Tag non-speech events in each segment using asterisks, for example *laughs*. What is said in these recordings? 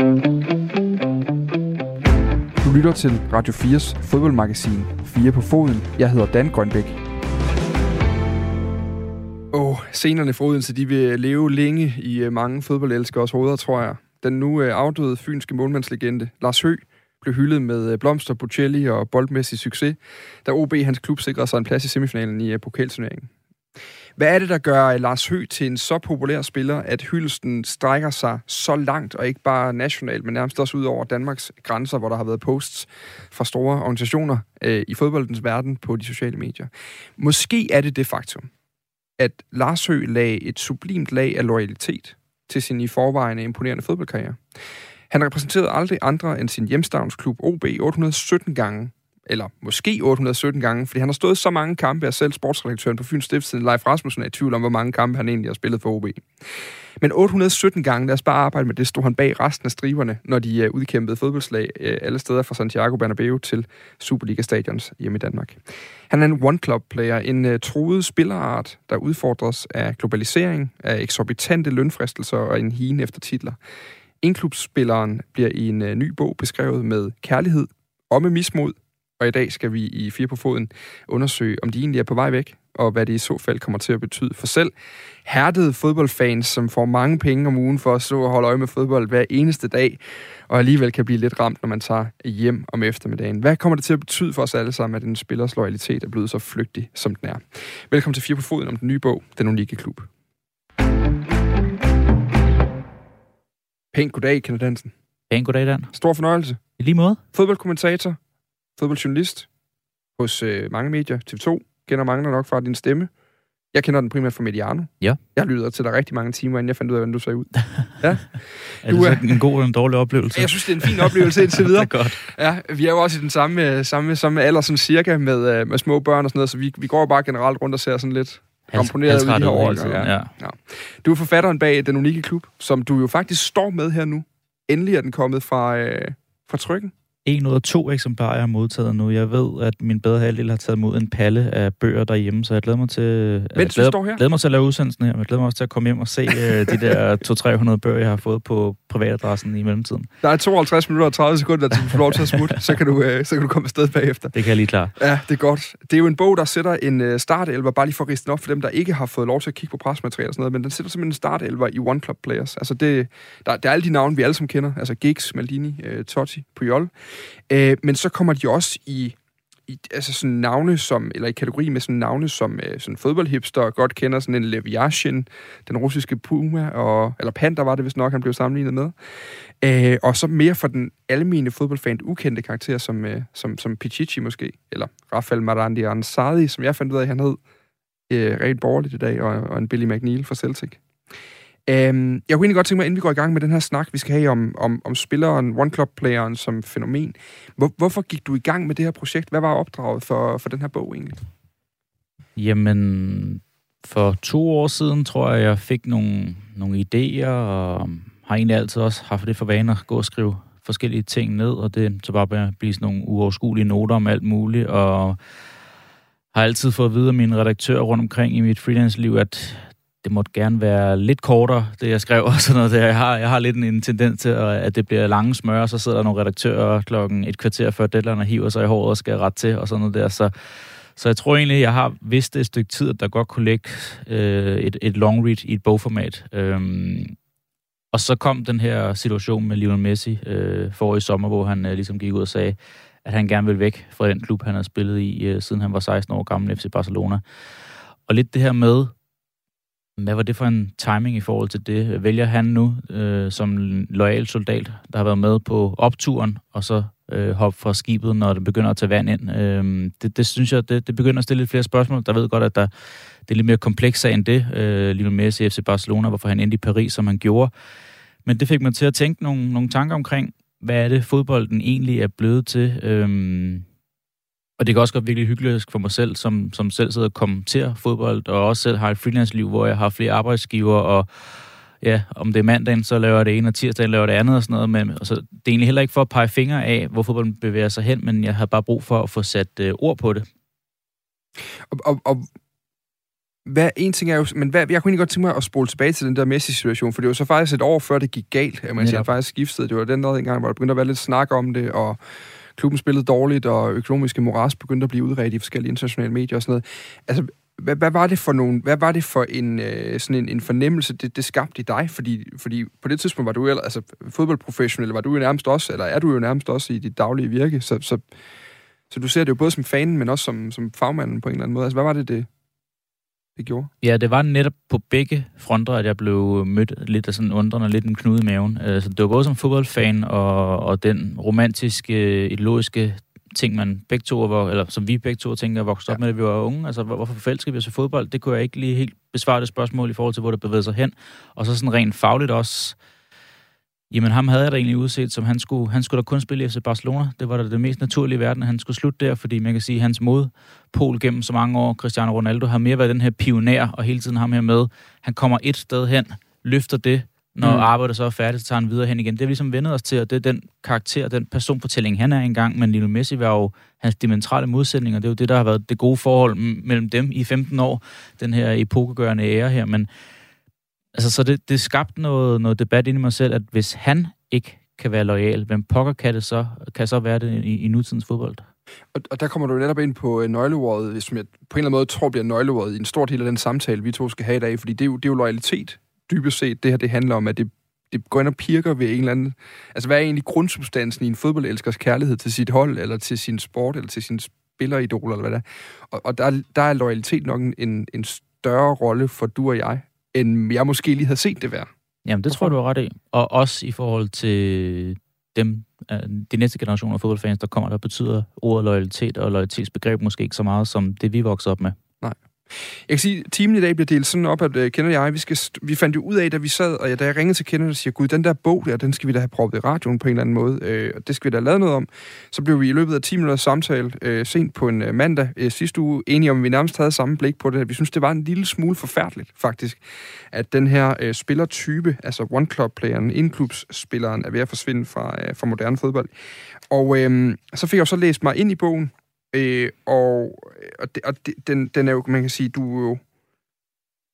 Du lytter til Radio 4's fodboldmagasin 4 på foden. Jeg hedder Dan Grønbæk. Åh, scenerne fra Odense, de vil leve længe i øh, mange fodboldelskers hoveder, tror jeg. Den nu øh, afdøde fynske målmandslegende Lars Høgh blev hyldet med øh, blomster, Bocelli og boldmæssig succes, da OB, hans klub, sikrede sig en plads i semifinalen i pokalturneringen. Hvad er det, der gør øh, Lars Høgh til en så populær spiller, at hyldesten strækker sig så langt, og ikke bare nationalt, men nærmest også ud over Danmarks grænser, hvor der har været posts fra store organisationer øh, i fodboldens verden på de sociale medier? Måske er det det faktum, at Lars Høgh lagde et sublimt lag af loyalitet til sin i forvejen imponerende fodboldkarriere. Han repræsenterede aldrig andre end sin hjemstavnsklub OB 817 gange eller måske 817 gange, fordi han har stået så mange kampe, at selv sportsredaktøren på Fyns Stiftstid, Leif Rasmussen, er i tvivl om, hvor mange kampe han egentlig har spillet for OB. Men 817 gange, lad os bare arbejde med det, stod han bag resten af striberne, når de øh, udkæmpede fodboldslag øh, alle steder fra Santiago Bernabeu til Superliga-stadions hjemme i Danmark. Han er en one-club-player, en øh, uh, troet spillerart, der udfordres af globalisering, af eksorbitante lønfristelser og en hine efter titler. Indklubsspilleren bliver i en ny bog beskrevet med kærlighed og med mismod, og i dag skal vi i Fire på Foden undersøge, om de egentlig er på vej væk, og hvad det i så fald kommer til at betyde for selv hærdede fodboldfans, som får mange penge om ugen for at stå og holde øje med fodbold hver eneste dag, og alligevel kan blive lidt ramt, når man tager hjem om eftermiddagen. Hvad kommer det til at betyde for os alle sammen, at en spillers loyalitet er blevet så flygtig, som den er? Velkommen til Fire på Foden om den nye bog, Den Unikke Klub. Pænt goddag, Kenneth Dansen. Pænt goddag, Dan. Stor fornøjelse. I lige måde. Fodboldkommentator, fodboldjournalist hos øh, mange medier. TV2 kender mange nok fra din stemme. Jeg kender den primært fra Mediano. Ja. Jeg lytter til dig rigtig mange timer, inden jeg fandt ud af, hvordan du ser ud. *laughs* Ja. er det du er, en god eller en dårlig oplevelse? Jeg synes, det er en fin oplevelse indtil videre. *laughs* det er godt. Ja, vi er jo også i den samme, samme, samme alder, sådan cirka, med, øh, med små børn og sådan noget, så vi, vi går bare generelt rundt og ser sådan lidt komponeret ud i år. Ja. Ja. Ja. Du er forfatteren bag Den Unikke Klub, som du jo faktisk står med her nu. Endelig er den kommet fra, øh, fra trykken en ud af to eksemplarer, jeg har modtaget nu. Jeg ved, at min bedre halvdel har taget imod en palle af bøger derhjemme, så jeg glæder mig til, Mens glæder, står her? glæder mig til at lave udsendelsen her. Jeg glæder mig også til at komme hjem og se uh, de der *laughs* 200-300 bøger, jeg har fået på privatadressen i mellemtiden. Der er 52 minutter og 30 sekunder, til du får lov til at smutte, så kan, du, uh, så kan du komme afsted bagefter. Det kan jeg lige klare. Ja, det er godt. Det er jo en bog, der sætter en uh, startelver, bare lige for at riste op for dem, der ikke har fået lov til at kigge på presmateriale og sådan noget, men den sætter simpelthen en startelver i One Club Players. Altså det, der, der er alle de navne, vi alle sammen kender, altså Giggs, Maldini, uh, Totti, Puyol. Øh, men så kommer de også i, i altså sådan navne som, eller i kategori med sådan navne som øh, sådan fodboldhipster godt kender, sådan en Lev Yashin, den russiske Puma, og, eller Panda var det vist nok, han blev sammenlignet med. Øh, og så mere for den almene fodboldfan ukendte karakter, som, øh, som, som Pichichi måske, eller Rafael Marandi Ansari, som jeg fandt ud af, han hed, øh, rent borgerligt i dag, og, og en Billy McNeil fra Celtic. Øhm, jeg kunne egentlig godt tænke mig, inden vi går i gang med den her snak, vi skal have om, om, om spilleren, One Club-playeren som fænomen. Hvor, hvorfor gik du i gang med det her projekt? Hvad var opdraget for, for den her bog egentlig? Jamen, for to år siden tror jeg, jeg fik nogle, nogle idéer, og har egentlig altid også haft det for vane at gå og skrive forskellige ting ned, og det så bare blive sådan nogle uoverskuelige noter om alt muligt, og har altid fået at vide af mine redaktører rundt omkring i mit freelance-liv, at det måtte gerne være lidt kortere, det jeg skrev *laughs* og sådan noget der. Jeg har, jeg har lidt en tendens til, at det bliver lange smør, og så sidder der nogle redaktører klokken et kvarter før deadline og hiver sig i håret og skal ret til og sådan noget der. Så, så jeg tror egentlig, jeg har vidst et stykke tid, at der godt kunne ligge øh, et, et long read i et bogformat. Øhm, og så kom den her situation med Lionel Messi øh, for i sommer, hvor han øh, ligesom gik ud og sagde, at han gerne vil væk fra den klub, han havde spillet i, øh, siden han var 16 år gammel, FC Barcelona. Og lidt det her med, hvad var det for en timing i forhold til det? Vælger han nu øh, som lojal soldat, der har været med på opturen, og så øh, hoppe fra skibet, når det begynder at tage vand ind? Øh, det, det synes jeg, det, det begynder at stille lidt flere spørgsmål. Der ved godt, at der, det er lidt mere komplekst end det. Øh, Lionel Messi, FC Barcelona, hvorfor han endte i Paris, som han gjorde. Men det fik mig til at tænke nogle, nogle tanker omkring, hvad er det, fodbolden egentlig er blevet til? Øh, og det kan også godt virkelig hyggeligt for mig selv, som, som selv sidder og kommenterer fodbold, og også selv har et freelance-liv, hvor jeg har flere arbejdsgiver, og ja, om det er mandagen, så laver jeg det ene, og tirsdagen laver det andet og sådan noget. Men altså, det er egentlig heller ikke for at pege fingre af, hvor fodbolden bevæger sig hen, men jeg har bare brug for at få sat uh, ord på det. Og, og, og hvad, en ting er jo, men hvad, jeg kunne egentlig godt tænke mig at spole tilbage til den der Messi-situation, for det var så faktisk et år før det gik galt, at man siger, faktisk skiftede. Det var den der engang, hvor der begyndte at være lidt snak om det, og klubben spillede dårligt, og økonomiske moras begyndte at blive udredt i forskellige internationale medier og sådan noget. Altså, hvad, hvad var det for nogle, hvad var det for en, øh, sådan en, en fornemmelse, det, det skabte i dig? Fordi, fordi på det tidspunkt var du jo, altså fodboldprofessionel, var du jo nærmest også, eller er du jo nærmest også i dit daglige virke, så, så, så du ser det jo både som fanen, men også som, som fagmanden på en eller anden måde. Altså, hvad var det, det, det gjorde? Ja, det var netop på begge fronter, at jeg blev mødt lidt af sådan undrende, lidt en knude i maven. Altså, det var både som fodboldfan og, og den romantiske, ideologiske ting, man begge to, var, eller som vi begge to tænker, voksede ja. op med, da vi var unge. Altså, hvorfor forelskede vi os i fodbold? Det kunne jeg ikke lige helt besvare det spørgsmål i forhold til, hvor det bevægede sig hen. Og så sådan rent fagligt også, jamen ham havde jeg da egentlig udset, som han skulle, han skulle da kun spille i FC Barcelona. Det var da det mest naturlige i verden, at han skulle slutte der, fordi man kan sige, at hans modpol gennem så mange år, Cristiano Ronaldo, har mere været den her pioner, og hele tiden ham her med. Han kommer et sted hen, løfter det, når mm. arbejdet så er færdigt, så tager han videre hen igen. Det er ligesom vendet os til, og det er den karakter, den personfortælling, han er engang, men Lionel Messi var jo hans dimensionale modsætninger. Det er jo det, der har været det gode forhold mellem dem i 15 år, den her epokegørende ære her. Men altså, så det, det skabte noget, noget debat ind i mig selv, at hvis han ikke kan være lojal, hvem pokker kan det så, kan så være det i, i nutidens fodbold? Og, og der kommer du netop ind på øh, nøgleordet, som jeg på en eller anden måde tror bliver nøgleordet i en stor del af den samtale, vi to skal have i dag, fordi det er jo, det er jo loyalitet dybest set, det her det handler om, at det, det går ind og pirker ved en eller anden... Altså, hvad er egentlig grundsubstansen i en fodboldelskers kærlighed til sit hold, eller til sin sport, eller til sin spilleridol, eller hvad det er? Og, og der, der er loyalitet nok en, en større rolle for du og jeg, end jeg måske lige havde set det være. Jamen, det tror du har ret i. Og også i forhold til dem, øh, de næste generationer af fodboldfans, der kommer, der betyder ordet loyalitet og loyalitetsbegreb måske ikke så meget som det, vi voksede op med. Jeg kan sige, at timen i dag bliver delt sådan op, at uh, Kenneth og jeg, vi, skal, vi fandt jo ud af, da vi sad, og ja, da jeg ringede til Kenneth og siger, gud, den der bog der, den skal vi da have proppet i radioen på en eller anden måde, uh, og det skal vi da lave noget om. Så blev vi i løbet af 10 minutter samtale uh, sent på en uh, mandag uh, sidste uge enige om, at vi nærmest havde samme blik på det. Vi synes, det var en lille smule forfærdeligt, faktisk, at den her uh, spillertype, altså one-club-playeren, indklubsspilleren, er ved at forsvinde fra, uh, fra moderne fodbold. Og uh, så fik jeg så læst mig ind i bogen, Øh, og og, det, og det, den, den er jo, man kan sige, du er jo,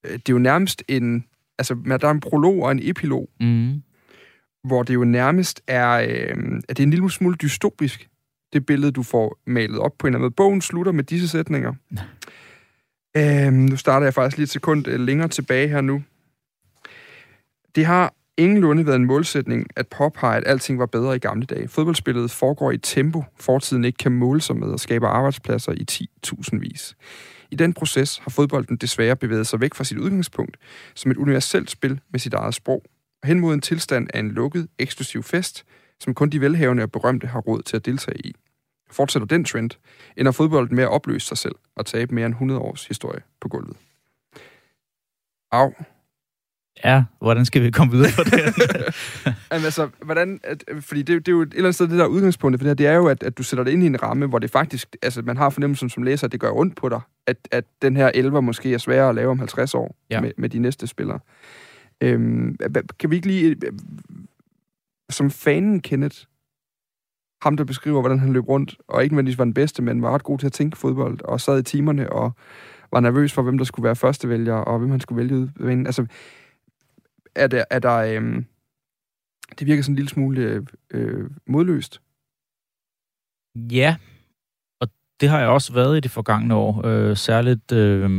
øh, det er jo nærmest en, altså der er en prolog og en epilog, mm. hvor det jo nærmest er, øh, at det er en lille smule dystopisk, det billede, du får malet op på en eller anden. Bogen slutter med disse sætninger. øh, nu starter jeg faktisk lige et sekund øh, længere tilbage her nu. Det har ingenlunde været en målsætning at påpege, at alting var bedre i gamle dage. Fodboldspillet foregår i et tempo, fortiden ikke kan måle sig med og skaber arbejdspladser i 10.000 vis. I den proces har fodbolden desværre bevæget sig væk fra sit udgangspunkt som et universelt spil med sit eget sprog, og hen mod en tilstand af en lukket, eksklusiv fest, som kun de velhavende og berømte har råd til at deltage i. Fortsætter den trend, ender fodbolden med at opløse sig selv og tabe mere end 100 års historie på gulvet. Au, Ja, hvordan skal vi komme videre på det? *laughs* *laughs* Jamen, altså, hvordan, at, fordi det, det er jo et eller andet sted, det der udgangspunkt for det her, det er jo, at, at du sætter det ind i en ramme, hvor det faktisk, altså man har fornemmelsen som læser, at det gør ondt på dig, at, at den her 11 måske er sværere at lave om 50 år ja. med, med de næste spillere. Øhm, kan vi ikke lige, som fanen Kenneth, ham der beskriver, hvordan han løb rundt, og ikke nødvendigvis var den bedste, men var ret god til at tænke fodbold, og sad i timerne, og var nervøs for, hvem der skulle være førstevælger, og hvem han skulle vælge ud. Altså, er der, er der øh, det virker sådan en lille smule øh, øh, modløst. Ja, og det har jeg også været i det forgangne år. Øh, særligt, øh,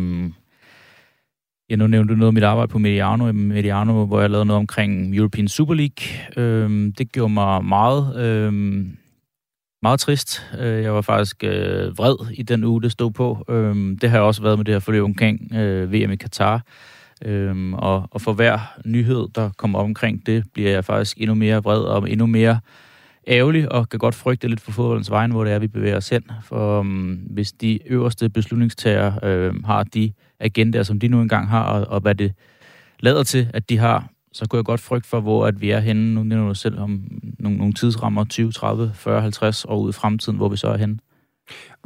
ja, nu nævnte du noget om mit arbejde på Mediano, øh, Mediano hvor jeg lavede noget omkring European Super League. Øh, det gjorde mig meget... Øh, meget trist. Øh, jeg var faktisk øh, vred i den uge, det stod på. Øh, det har jeg også været med det her forløb omkring øh, VM i Katar. Øhm, og, og for hver nyhed, der kommer omkring det, bliver jeg faktisk endnu mere vred og endnu mere ærgerlig, og kan godt frygte lidt for fodboldens vejen, hvor det er, vi bevæger os hen. For øhm, hvis de øverste beslutningstager øhm, har de agendaer, som de nu engang har, og, og hvad det lader til, at de har, så kunne jeg godt frygte for, hvor at vi er henne. Nu nævner du selv om nogle, nogle tidsrammer, 20, 30, 40, 50 år ud i fremtiden, hvor vi så er henne.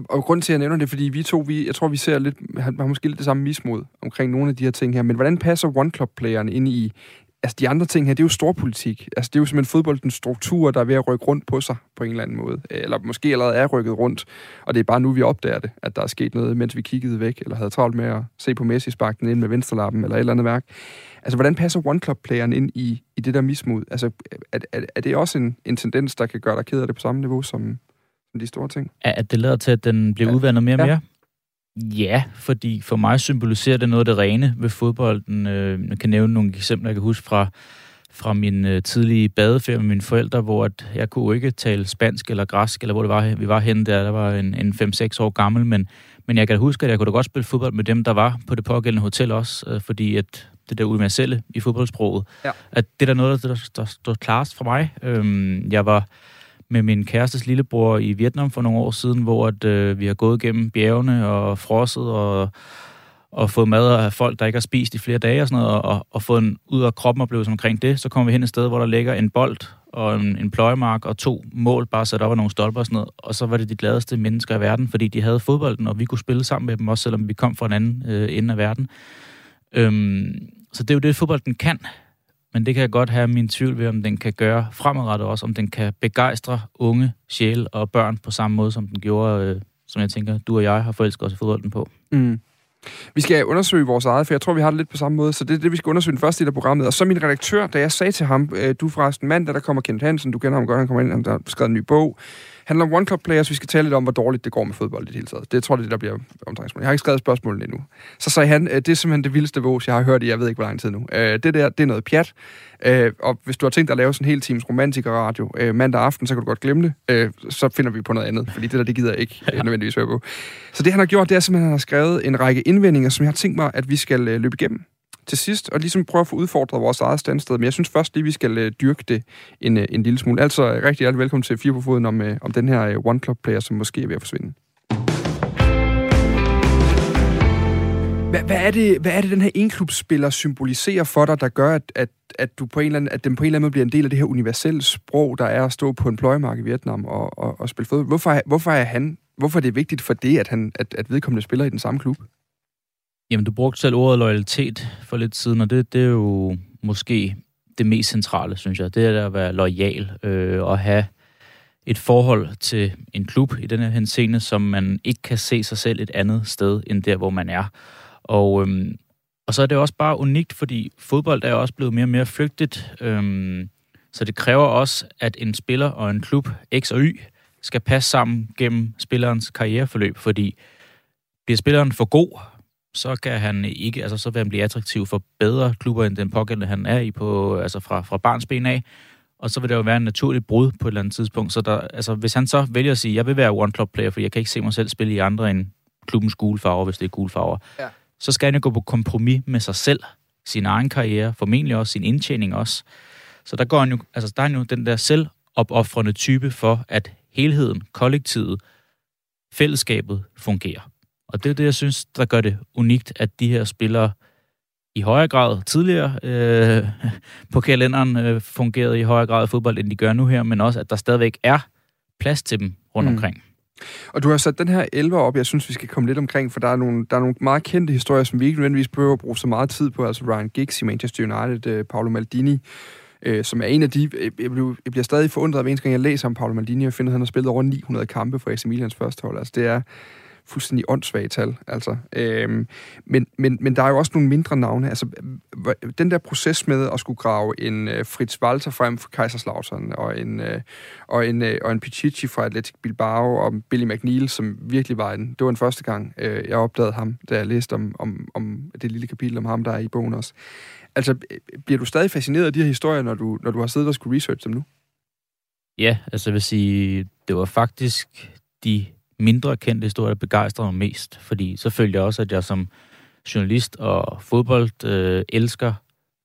Og grunden til, at jeg nævner det, fordi vi to, vi, jeg tror, vi ser lidt, har måske lidt det samme mismod omkring nogle af de her ting her, men hvordan passer One Club-playeren ind i altså de andre ting her, det er jo storpolitik. Altså det er jo simpelthen fodboldens struktur, der er ved at rykke rundt på sig på en eller anden måde. Eller måske allerede er rykket rundt, og det er bare nu, vi opdager det, at der er sket noget, mens vi kiggede væk, eller havde travlt med at se på Messi sparke den ind med venstrelappen, eller et eller andet værk. Altså, hvordan passer One Club-playeren ind i, i det der mismod? Altså, er, er, er det også en, en tendens, der kan gøre dig ked af det på samme niveau som de store ting? At det lader til, at den bliver ja. udvandet mere og mere? Ja, fordi for mig symboliserer det noget af det rene ved fodbolden. Øh, jeg kan nævne nogle eksempler, jeg kan huske fra, fra min øh, tidlige badeferie med mine forældre, hvor at jeg kunne ikke tale spansk eller græsk, eller hvor det var, vi var henne der. Der var en, en 5-6 år gammel, men, men jeg kan huske, at jeg kunne da godt spille fodbold med dem, der var på det pågældende hotel også, øh, fordi at det der universelle i fodboldsproget, ja. at det er der noget, der, der står klarest for mig. Øhm, jeg var med min kærestes lillebror i Vietnam for nogle år siden, hvor at, øh, vi har gået gennem bjergene og frosset og, og fået mad af folk, der ikke har spist i flere dage og sådan noget, og, og fået en ud af kroppen oplevelse omkring det. Så kommer vi hen et sted, hvor der ligger en bold og en, en pløjemark og to mål bare sat op af nogle stolper og sådan noget. Og så var det de gladeste mennesker i verden, fordi de havde fodbolden, og vi kunne spille sammen med dem, også selvom vi kom fra en anden øh, ende af verden. Øhm, så det er jo det, fodbolden kan. Men det kan jeg godt have min tvivl ved, om den kan gøre fremadrettet også, om den kan begejstre unge sjæle og børn på samme måde, som den gjorde, øh, som jeg tænker, du og jeg har forelsket os i fodbolden på. Mm. Vi skal undersøge vores eget, for jeg tror, vi har det lidt på samme måde. Så det er det, vi skal undersøge den første del af programmet. Og så min redaktør, da jeg sagde til ham, øh, du er forresten mand, der kommer Kent Hansen, du kender ham godt, han kommer ind, han har skrevet en ny bog handler om One Club Players. Vi skal tale lidt om, hvor dårligt det går med fodbold i det hele taget. Det tror jeg, det der bliver omdrejningspunkt. Jeg har ikke skrevet spørgsmålene endnu. Så sagde han, øh, det er simpelthen det vildeste vås, jeg har hørt i, jeg ved ikke, hvor lang tid nu. Øh, det der, det er noget pjat. Øh, og hvis du har tænkt dig at lave sådan en hel times romantiker-radio mandag aften, så kan du godt glemme det. Så finder vi på noget andet, fordi det der, det gider jeg ikke *laughs* nødvendigvis høre på. Så det, han har gjort, det er simpelthen, at han har skrevet en række indvendinger, som jeg har tænkt mig, at vi skal løbe igennem til sidst, og ligesom prøve at få udfordret vores eget standsted. Men jeg synes først lige, vi skal øh, dyrke det en, øh, en lille smule. Altså øh, rigtig hjertelig velkommen til Fire på Foden om, om den her One Club Player, som måske er ved at forsvinde. Hvad, hvad, er det, hvad er det, den her enklubspiller symboliserer for dig, der gør, at, at, at, du på en eller anden, at den på en eller anden måde bliver en del af det her universelle sprog, der er at stå på en pløjemark i Vietnam og, og, og spille fodbold? Hvorfor, hvorfor er han, hvorfor er det vigtigt for det, at, han, at, at vedkommende spiller i den samme klub? Jamen, du brugte selv ordet loyalitet for lidt siden, og det, det er jo måske det mest centrale, synes jeg. Det er at være lojal øh, og have et forhold til en klub i den her henseende, som man ikke kan se sig selv et andet sted, end der, hvor man er. Og, øhm, og så er det også bare unikt, fordi fodbold er også blevet mere og mere flygtigt. Øhm, så det kræver også, at en spiller og en klub, X og Y, skal passe sammen gennem spillerens karriereforløb, fordi bliver spilleren for god, så kan han ikke, altså så vil han blive attraktiv for bedre klubber, end den pågældende han er i på, altså fra, fra barns ben af. Og så vil der jo være en naturlig brud på et eller andet tidspunkt. Så der, altså, hvis han så vælger at sige, jeg vil være one club player, for jeg kan ikke se mig selv spille i andre end klubbens gule farver, hvis det er gule farver, ja. så skal han jo gå på kompromis med sig selv, sin egen karriere, formentlig også sin indtjening også. Så der går han jo, altså der er jo den der selvopoffrende type for, at helheden, kollektivet, fællesskabet fungerer. Og det er det, jeg synes, der gør det unikt, at de her spillere i højere grad tidligere øh, *laughs* på kalenderen øh, fungerede i højere grad i fodbold, end de gør nu her, men også, at der stadigvæk er plads til dem rundt mm. omkring. Og du har sat den her 11 op, jeg synes, vi skal komme lidt omkring, for der er nogle, der er nogle meget kendte historier, som vi ikke nødvendigvis behøver at bruge så meget tid på. Altså Ryan Giggs i Manchester United, uh, Paolo Maldini, uh, som er en af de... Jeg, bliver, jeg bliver stadig forundret hver eneste gang, jeg læser om Paolo Maldini, og finder, at han har spillet over 900 kampe for AC Milans første hold. Altså det er fuldstændig åndssvage tal. Altså. Øhm, men, men, men der er jo også nogle mindre navne. Altså, den der proces med at skulle grave en øh, Fritz Walter frem for Kaiserslautern, og en, øh, og en, øh, og en Pichichi fra Athletic Bilbao, og Billy McNeil, som virkelig var en... Det var en første gang, øh, jeg opdagede ham, da jeg læste om, om, om det lille kapitel om ham, der er i bogen også. Altså, øh, bliver du stadig fascineret af de her historier, når du, når du har siddet og skulle researche dem nu? Ja, altså jeg vil sige, det var faktisk de mindre kendte historier, der begejstrede mig mest. Fordi så følte jeg også, at jeg som journalist og fodbold øh, elsker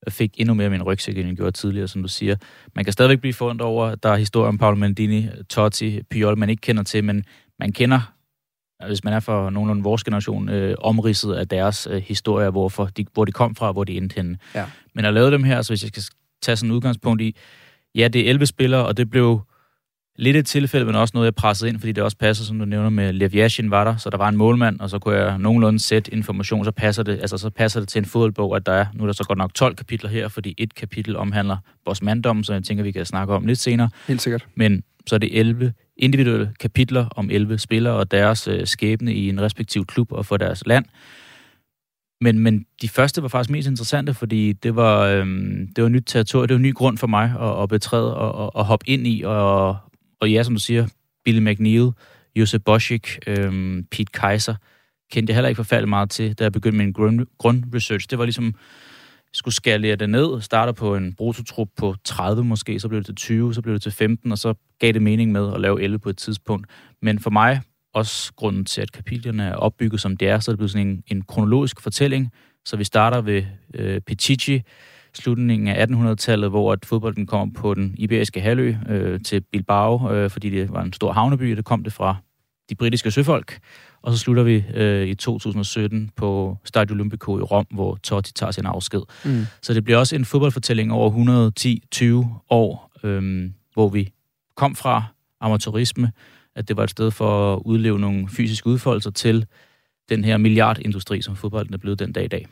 fik endnu mere min rygsæk, end jeg gjorde tidligere, som du siger. Man kan stadigvæk blive forundret over, at der er historier om Paolo Maldini, Totti, Piol, man ikke kender til, men man kender, hvis man er for nogenlunde vores generation, øh, omridset af deres øh, historier, hvorfor de, hvor de kom fra, hvor de endte henne. Ja. Men at lave dem her, så hvis jeg skal tage sådan en udgangspunkt i, ja, det er 11 spillere, og det blev lidt et tilfælde, men også noget, jeg pressede ind, fordi det også passer, som du nævner med Lev Yashin var der, så der var en målmand, og så kunne jeg nogenlunde sætte information, så passer det, altså så passer det til en fodboldbog, at der er, nu er der så godt nok 12 kapitler her, fordi et kapitel omhandler vores manddom, så jeg tænker, vi kan snakke om lidt senere. Helt sikkert. Men så er det 11 individuelle kapitler om 11 spillere og deres øh, skæbne i en respektiv klub og for deres land. Men, men de første var faktisk mest interessante, fordi det var, øhm, det var nyt territorium, det var ny grund for mig at, at betræde og, og, og hoppe ind i, og, og ja, som du siger, Billy McNeil, Josef Boschik, øhm, Pete Kaiser, kendte jeg heller ikke forfærdeligt meget til, da jeg begyndte min grund, grundresearch. Det var ligesom, skulle skalere det ned, starter på en brutotrup på 30 måske, så blev det til 20, så blev det til 15, og så gav det mening med at lave 11 på et tidspunkt. Men for mig, også grunden til, at kapitlerne er opbygget som det er, så er det blevet sådan en, en kronologisk fortælling. Så vi starter ved øh, Petici, slutningen af 1800-tallet, hvor at fodbolden kom på den iberiske halvø øh, til Bilbao, øh, fordi det var en stor havneby, det kom det fra de britiske søfolk. Og så slutter vi øh, i 2017 på Stadio Olimpico i Rom, hvor Totti tager sin afsked. Mm. Så det bliver også en fodboldfortælling over 110-20 år, øh, hvor vi kom fra amatørisme, at det var et sted for at udleve nogle fysiske udfoldelser til den her milliardindustri, som fodbolden er blevet den dag i dag.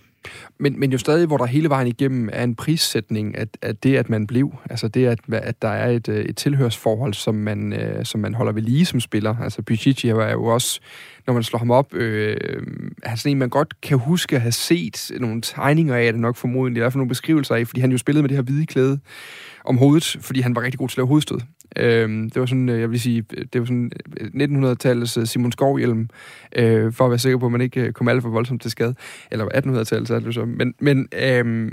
Men, men jo stadig, hvor der hele vejen igennem er en prissætning, at, at det, at man blev, altså det, at, at der er et, øh, et tilhørsforhold, som man, øh, som man holder ved lige som spiller. Altså Pichichi er jo også, når man slår ham op, øh, er sådan en, man godt kan huske at have set nogle tegninger af det nok formodentlig, i hvert fald nogle beskrivelser af, fordi han jo spillede med det her hvide klæde om hovedet, fordi han var rigtig god til at lave hovedstød. Øhm, øh, øh, det var sådan, øh, jeg vil sige, det var sådan 1900-tallets øh, Simon Skovhjelm, øh, for at være sikker på, at man ikke kom alt for voldsomt til skade. Eller 1800-tallet, så er det så. Men, men, øh,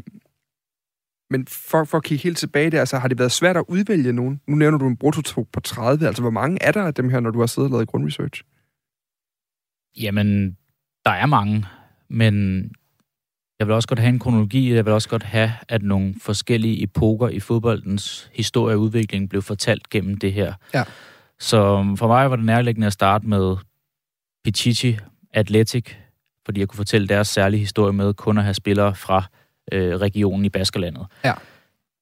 men for, for at kigge helt tilbage der, altså, har det været svært at udvælge nogen? Nu nævner du en brutto på 30. Altså, hvor mange er der af dem her, når du har siddet og lavet grundresearch? Jamen, der er mange, men jeg vil også godt have en kronologi, jeg vil også godt have, at nogle forskellige epoker i fodboldens historie og udvikling blev fortalt gennem det her. Ja. Så for mig var det nærliggende at starte med Pichichi Athletic, fordi jeg kunne fortælle deres særlige historie med kun at have spillere fra øh, regionen i Baskerlandet. Ja.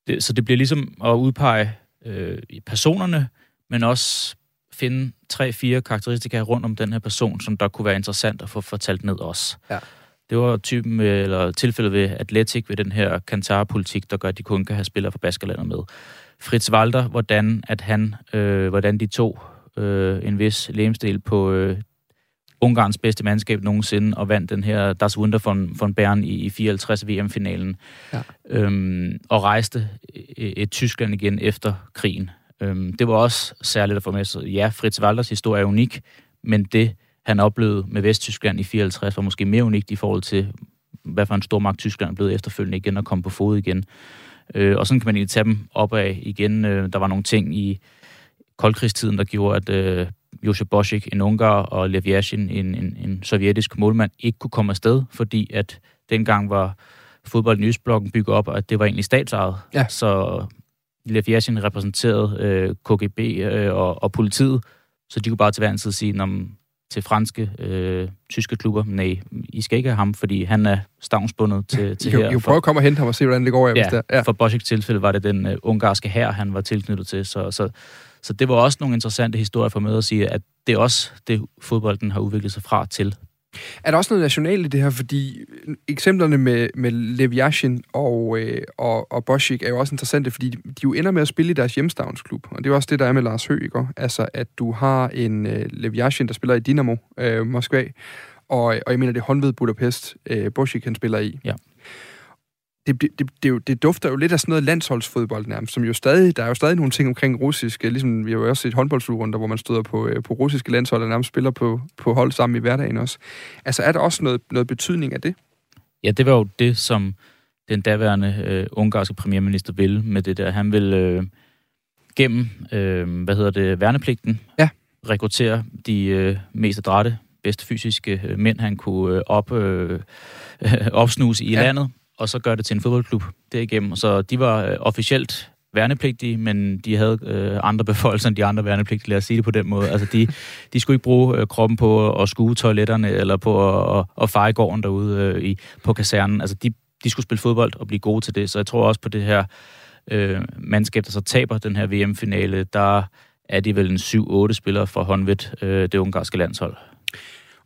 Det, så det bliver ligesom at udpege øh, personerne, men også finde tre-fire karakteristika rundt om den her person, som der kunne være interessant at få fortalt ned også. Ja. Det var typen med, eller tilfældet ved Atletic, ved den her Kantar-politik, der gør, at de kun kan have spillere fra Baskerlandet med. Fritz Walter, hvordan, at han, øh, hvordan de tog øh, en vis lemstil på øh, Ungarns bedste mandskab nogensinde, og vandt den her Das Wunder von, von Bern i, i 54 VM-finalen, ja. øhm, og rejste et, et Tyskland igen efter krigen. Øhm, det var også særligt at få med sig. Ja, Fritz Walders historie er unik, men det han oplevede med Vesttyskland i 54, var måske mere unikt i forhold til, hvad for en stor magt Tyskland blevet efterfølgende igen og komme på fod igen. Øh, og sådan kan man egentlig tage dem op af igen. Øh, der var nogle ting i koldkrigstiden, der gjorde, at øh, Josef Boschik, en ungar, og Lev Yashin, en, en, en sovjetisk målmand, ikke kunne komme afsted, fordi at dengang var fodbolden i Østblokken bygget op, og at det var egentlig statsejet. Ja. Så Lev Yashin repræsenterede øh, KGB øh, og, og politiet, så de kunne bare til hver en tid sige, til franske, øh, tyske klubber, nej, I skal ikke have ham, fordi han er stavnsbundet til, *laughs* til I her. I kan prøve at komme og hente ham og se, hvordan det går. Ja, hvis det ja. for Boschik tilfælde var det den uh, ungarske her, han var tilknyttet til. Så, så, så det var også nogle interessante historier for med at sige, at det er også det, fodbolden har udviklet sig fra til er der også noget nationalt i det her? Fordi øh, eksemplerne med, med Lev Yashin og, øh, og, og Boschik er jo også interessante, fordi de, de jo ender med at spille i deres hjemstavnsklub. Og det er jo også det, der er med Lars Høgh, ikke? Altså, at du har en øh, Lev Yashin, der spiller i Dynamo øh, Moskva, og, og jeg mener, det er håndved Budapest, øh, Boschik, han spiller i. Ja det, det, det, det, dufter jo lidt af sådan noget landsholdsfodbold nærmest, som jo stadig, der er jo stadig nogle ting omkring russisk, ligesom vi har jo også set håndboldslurunder, hvor man støder på, øh, på russiske landshold, og nærmest spiller på, på hold sammen i hverdagen også. Altså er der også noget, noget betydning af det? Ja, det var jo det, som den daværende øh, ungarske premierminister ville med det der. Han ville øh, gennem, øh, hvad hedder det, værnepligten, ja. rekruttere de øh, mest adrette, bedste fysiske øh, mænd, han kunne øh, op, øh, *laughs* opsnuse i ja. landet, og så gør det til en fodboldklub derigennem. Så de var øh, officielt værnepligtige, men de havde øh, andre beføjelser end de andre værnepligtige, lad os sige det på den måde. Altså, de, de skulle ikke bruge øh, kroppen på at skue toiletterne, eller på at, at feje gården derude øh, i, på kasernen. Altså, de, de skulle spille fodbold og blive gode til det. Så jeg tror også på det her øh, mandskab, der så taber den her VM-finale, der er de vel en 7-8 spillere fra håndvidt øh, det ungarske landshold.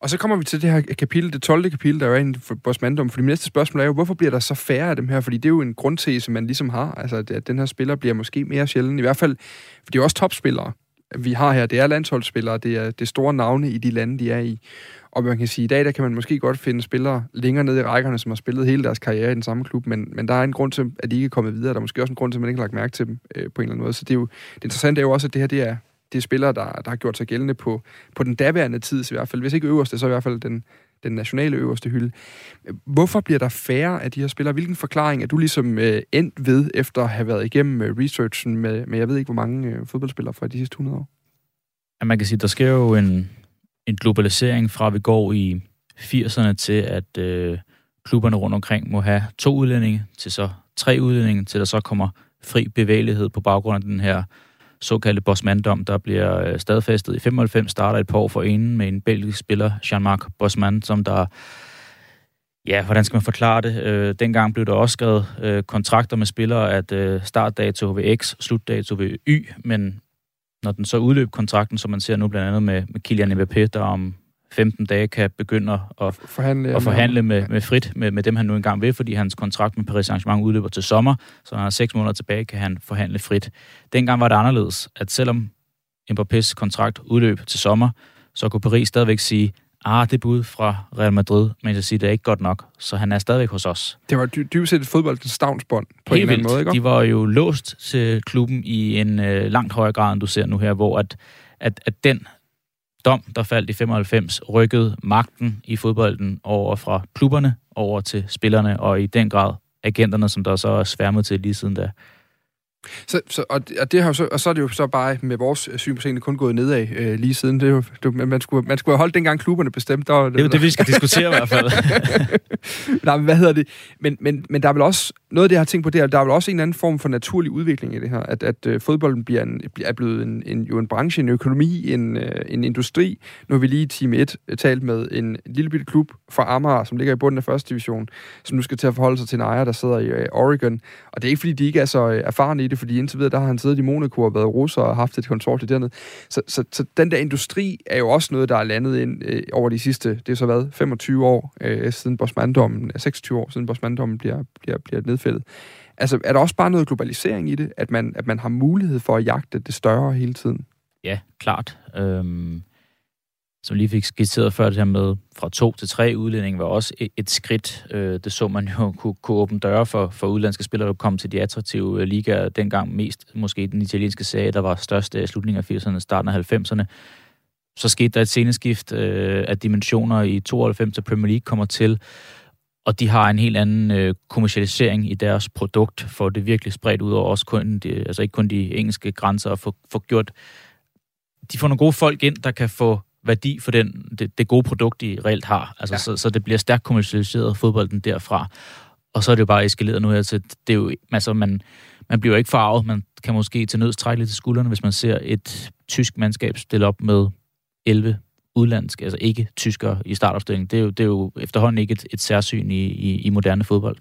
Og så kommer vi til det her kapitel, det 12. kapitel, der er inde for vores mandom. For det næste spørgsmål er jo, hvorfor bliver der så færre af dem her? Fordi det er jo en grundtese, man ligesom har. Altså, at den her spiller bliver måske mere sjældent. I hvert fald, for det er jo også topspillere, vi har her. Det er landsholdsspillere, det er, det er store navne i de lande, de er i. Og man kan sige, at i dag der kan man måske godt finde spillere længere nede i rækkerne, som har spillet hele deres karriere i den samme klub, men, men der er en grund til, at de ikke er kommet videre. Der er måske også en grund til, at man ikke har lagt mærke til dem øh, på en eller anden måde. Så det, er jo, det interessante er jo også, at det her det er, det er spillere, der, der har gjort sig gældende på, på den daværende tid i hvert fald. Hvis ikke øverste, så i hvert fald den, den nationale øverste hylde. Hvorfor bliver der færre af de her spillere? Hvilken forklaring er du ligesom øh, endt ved, efter at have været igennem øh, researchen med, med, jeg ved ikke, hvor mange øh, fodboldspillere fra de sidste 100 år? Ja, man kan sige, der sker jo en, en globalisering fra, at vi går i 80'erne til, at øh, klubberne rundt omkring må have to udlændinge, til så tre udlændinge, til der så kommer fri bevægelighed på baggrund af den her såkaldte Bosman-dom, der bliver øh, stadfæstet i 95, starter et par år for enen med en belgisk spiller, Jean-Marc Bosman, som der Ja, hvordan skal man forklare det? Øh, dengang blev der også skrevet øh, kontrakter med spillere, at øh, startdato ved X, slutdato ved Y, men når den så udløb kontrakten, som man ser nu blandt andet med, med Kylian Mbappé, der om 15 dage kan begynde at forhandle, at forhandle med, med frit med, med dem, han nu engang vil, fordi hans kontrakt med Paris Saint-Germain udløber til sommer, så når han har seks måneder tilbage, kan han forhandle frit. Dengang var det anderledes, at selvom Mbappés kontrakt udløb til sommer, så kunne Paris stadigvæk sige, ah, det bud fra Real Madrid, men jeg siger, det er ikke godt nok, så han er stadigvæk hos os. Det var dy- dybest set et fodboldens stavnsbånd på Helt en eller anden måde, ikke? De var jo låst til klubben i en øh, langt højere grad, end du ser nu her, hvor at, at, at den dom, der faldt i 95, rykkede magten i fodbolden over fra klubberne over til spillerne, og i den grad agenterne, som der så er sværmet til lige siden da. Så, så, og, og, det har så, og så er det jo så bare med vores syn på tingene kun gået nedad øh, lige siden. Det er jo, det, man, skulle, man skulle have holdt dengang klubberne bestemt. Der, det er jo det, vi skal diskutere i hvert fald. *laughs* Nej, men hvad hedder det? Men, men, men der er vel også, noget af det, jeg har tænkt på, det er, der er vel også en anden form for naturlig udvikling i det her. At, at øh, fodbolden bliver en, er blevet en, en, jo en branche, en økonomi, en, øh, en industri. Nu har vi lige i time 1 øh, talt med en lille bitte klub fra Amager, som ligger i bunden af første division, som nu skal til at forholde sig til en ejer, der sidder i øh, Oregon. Og det er ikke, fordi de ikke er så øh, erfarne i det, fordi indtil videre, der har han siddet i Monaco og været russer og haft et konsortium dernede. Så, så, så den der industri er jo også noget, der er landet ind øh, over de sidste, det er så været 25 år øh, siden Bosmandommen, 26 år siden Bosmandommen bliver, bliver, bliver nedfældet. Altså, er der også bare noget globalisering i det, at man, at man har mulighed for at jagte det større hele tiden? Ja, klart. Øhm, som lige fik skitseret før, det her med fra to til tre udlændinge, var også et, et skridt. Øh, det så man jo *laughs* kunne, kunne åbne døre for, for udlandske spillere, der kom til de attraktive øh, ligaer. Dengang mest måske den italienske serie, der var størst af slutningen af 80'erne, starten af 90'erne. Så skete der et sceneskift øh, af dimensioner i 92 til Premier League kommer til, og de har en helt anden øh, kommercialisering i deres produkt, for det virkelig spredt ud over også kun de, altså ikke kun de engelske grænser, og få, få gjort de får nogle gode folk ind, der kan få værdi for den, det, det gode produkt, de reelt har. Altså, ja. så, så det bliver stærkt kommercialiseret fodbolden derfra. Og så er det jo bare eskaleret nu her til, det er jo, altså man, man bliver jo ikke farvet, man kan måske til nøds trække lidt til skuldrene, hvis man ser et tysk mandskab stille op med 11 udlandske, altså ikke tyskere i startopstillingen. Det er jo, det er jo efterhånden ikke et, et særsyn i, i, i moderne fodbold.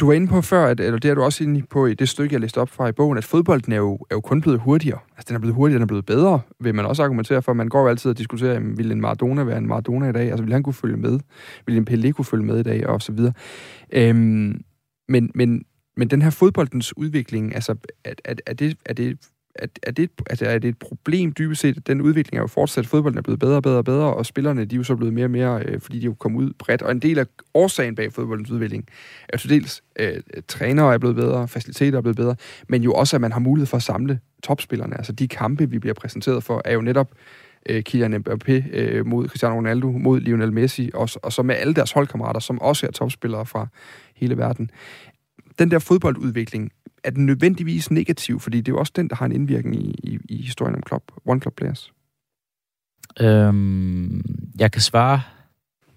Du var inde på før, at, eller det er du også inde på i det stykke, jeg læste op fra i bogen, at fodbolden er jo, er jo kun blevet hurtigere. Altså, den er blevet hurtigere, den er blevet bedre, vil man også argumentere for. Man går jo altid og diskuterer, jamen, vil en Maradona være en Maradona i dag? Altså, vil han kunne følge med? Vil en Pelé kunne følge med i dag? Og så videre. Øhm, men, men, men den her fodboldens udvikling, altså, er, er, er, det, er det er, er, det, altså, er det et problem dybest set, at den udvikling er jo fortsat, fodbolden er blevet bedre og bedre og bedre, og spillerne de er jo så blevet mere og mere, øh, fordi de er jo kommet ud bredt, og en del af årsagen bag fodboldens udvikling er jo dels, øh, trænere er blevet bedre, faciliteter er blevet bedre, men jo også, at man har mulighed for at samle topspillerne. Altså de kampe, vi bliver præsenteret for, er jo netop øh, Kylian Mbappé øh, mod Cristiano Ronaldo, mod Lionel Messi, og, og så med alle deres holdkammerater, som også er topspillere fra hele verden. Den der fodboldudvikling er den nødvendigvis negativ? Fordi det er jo også den, der har en indvirkning i, i, i historien om club, One Club Players. Øhm, jeg kan svare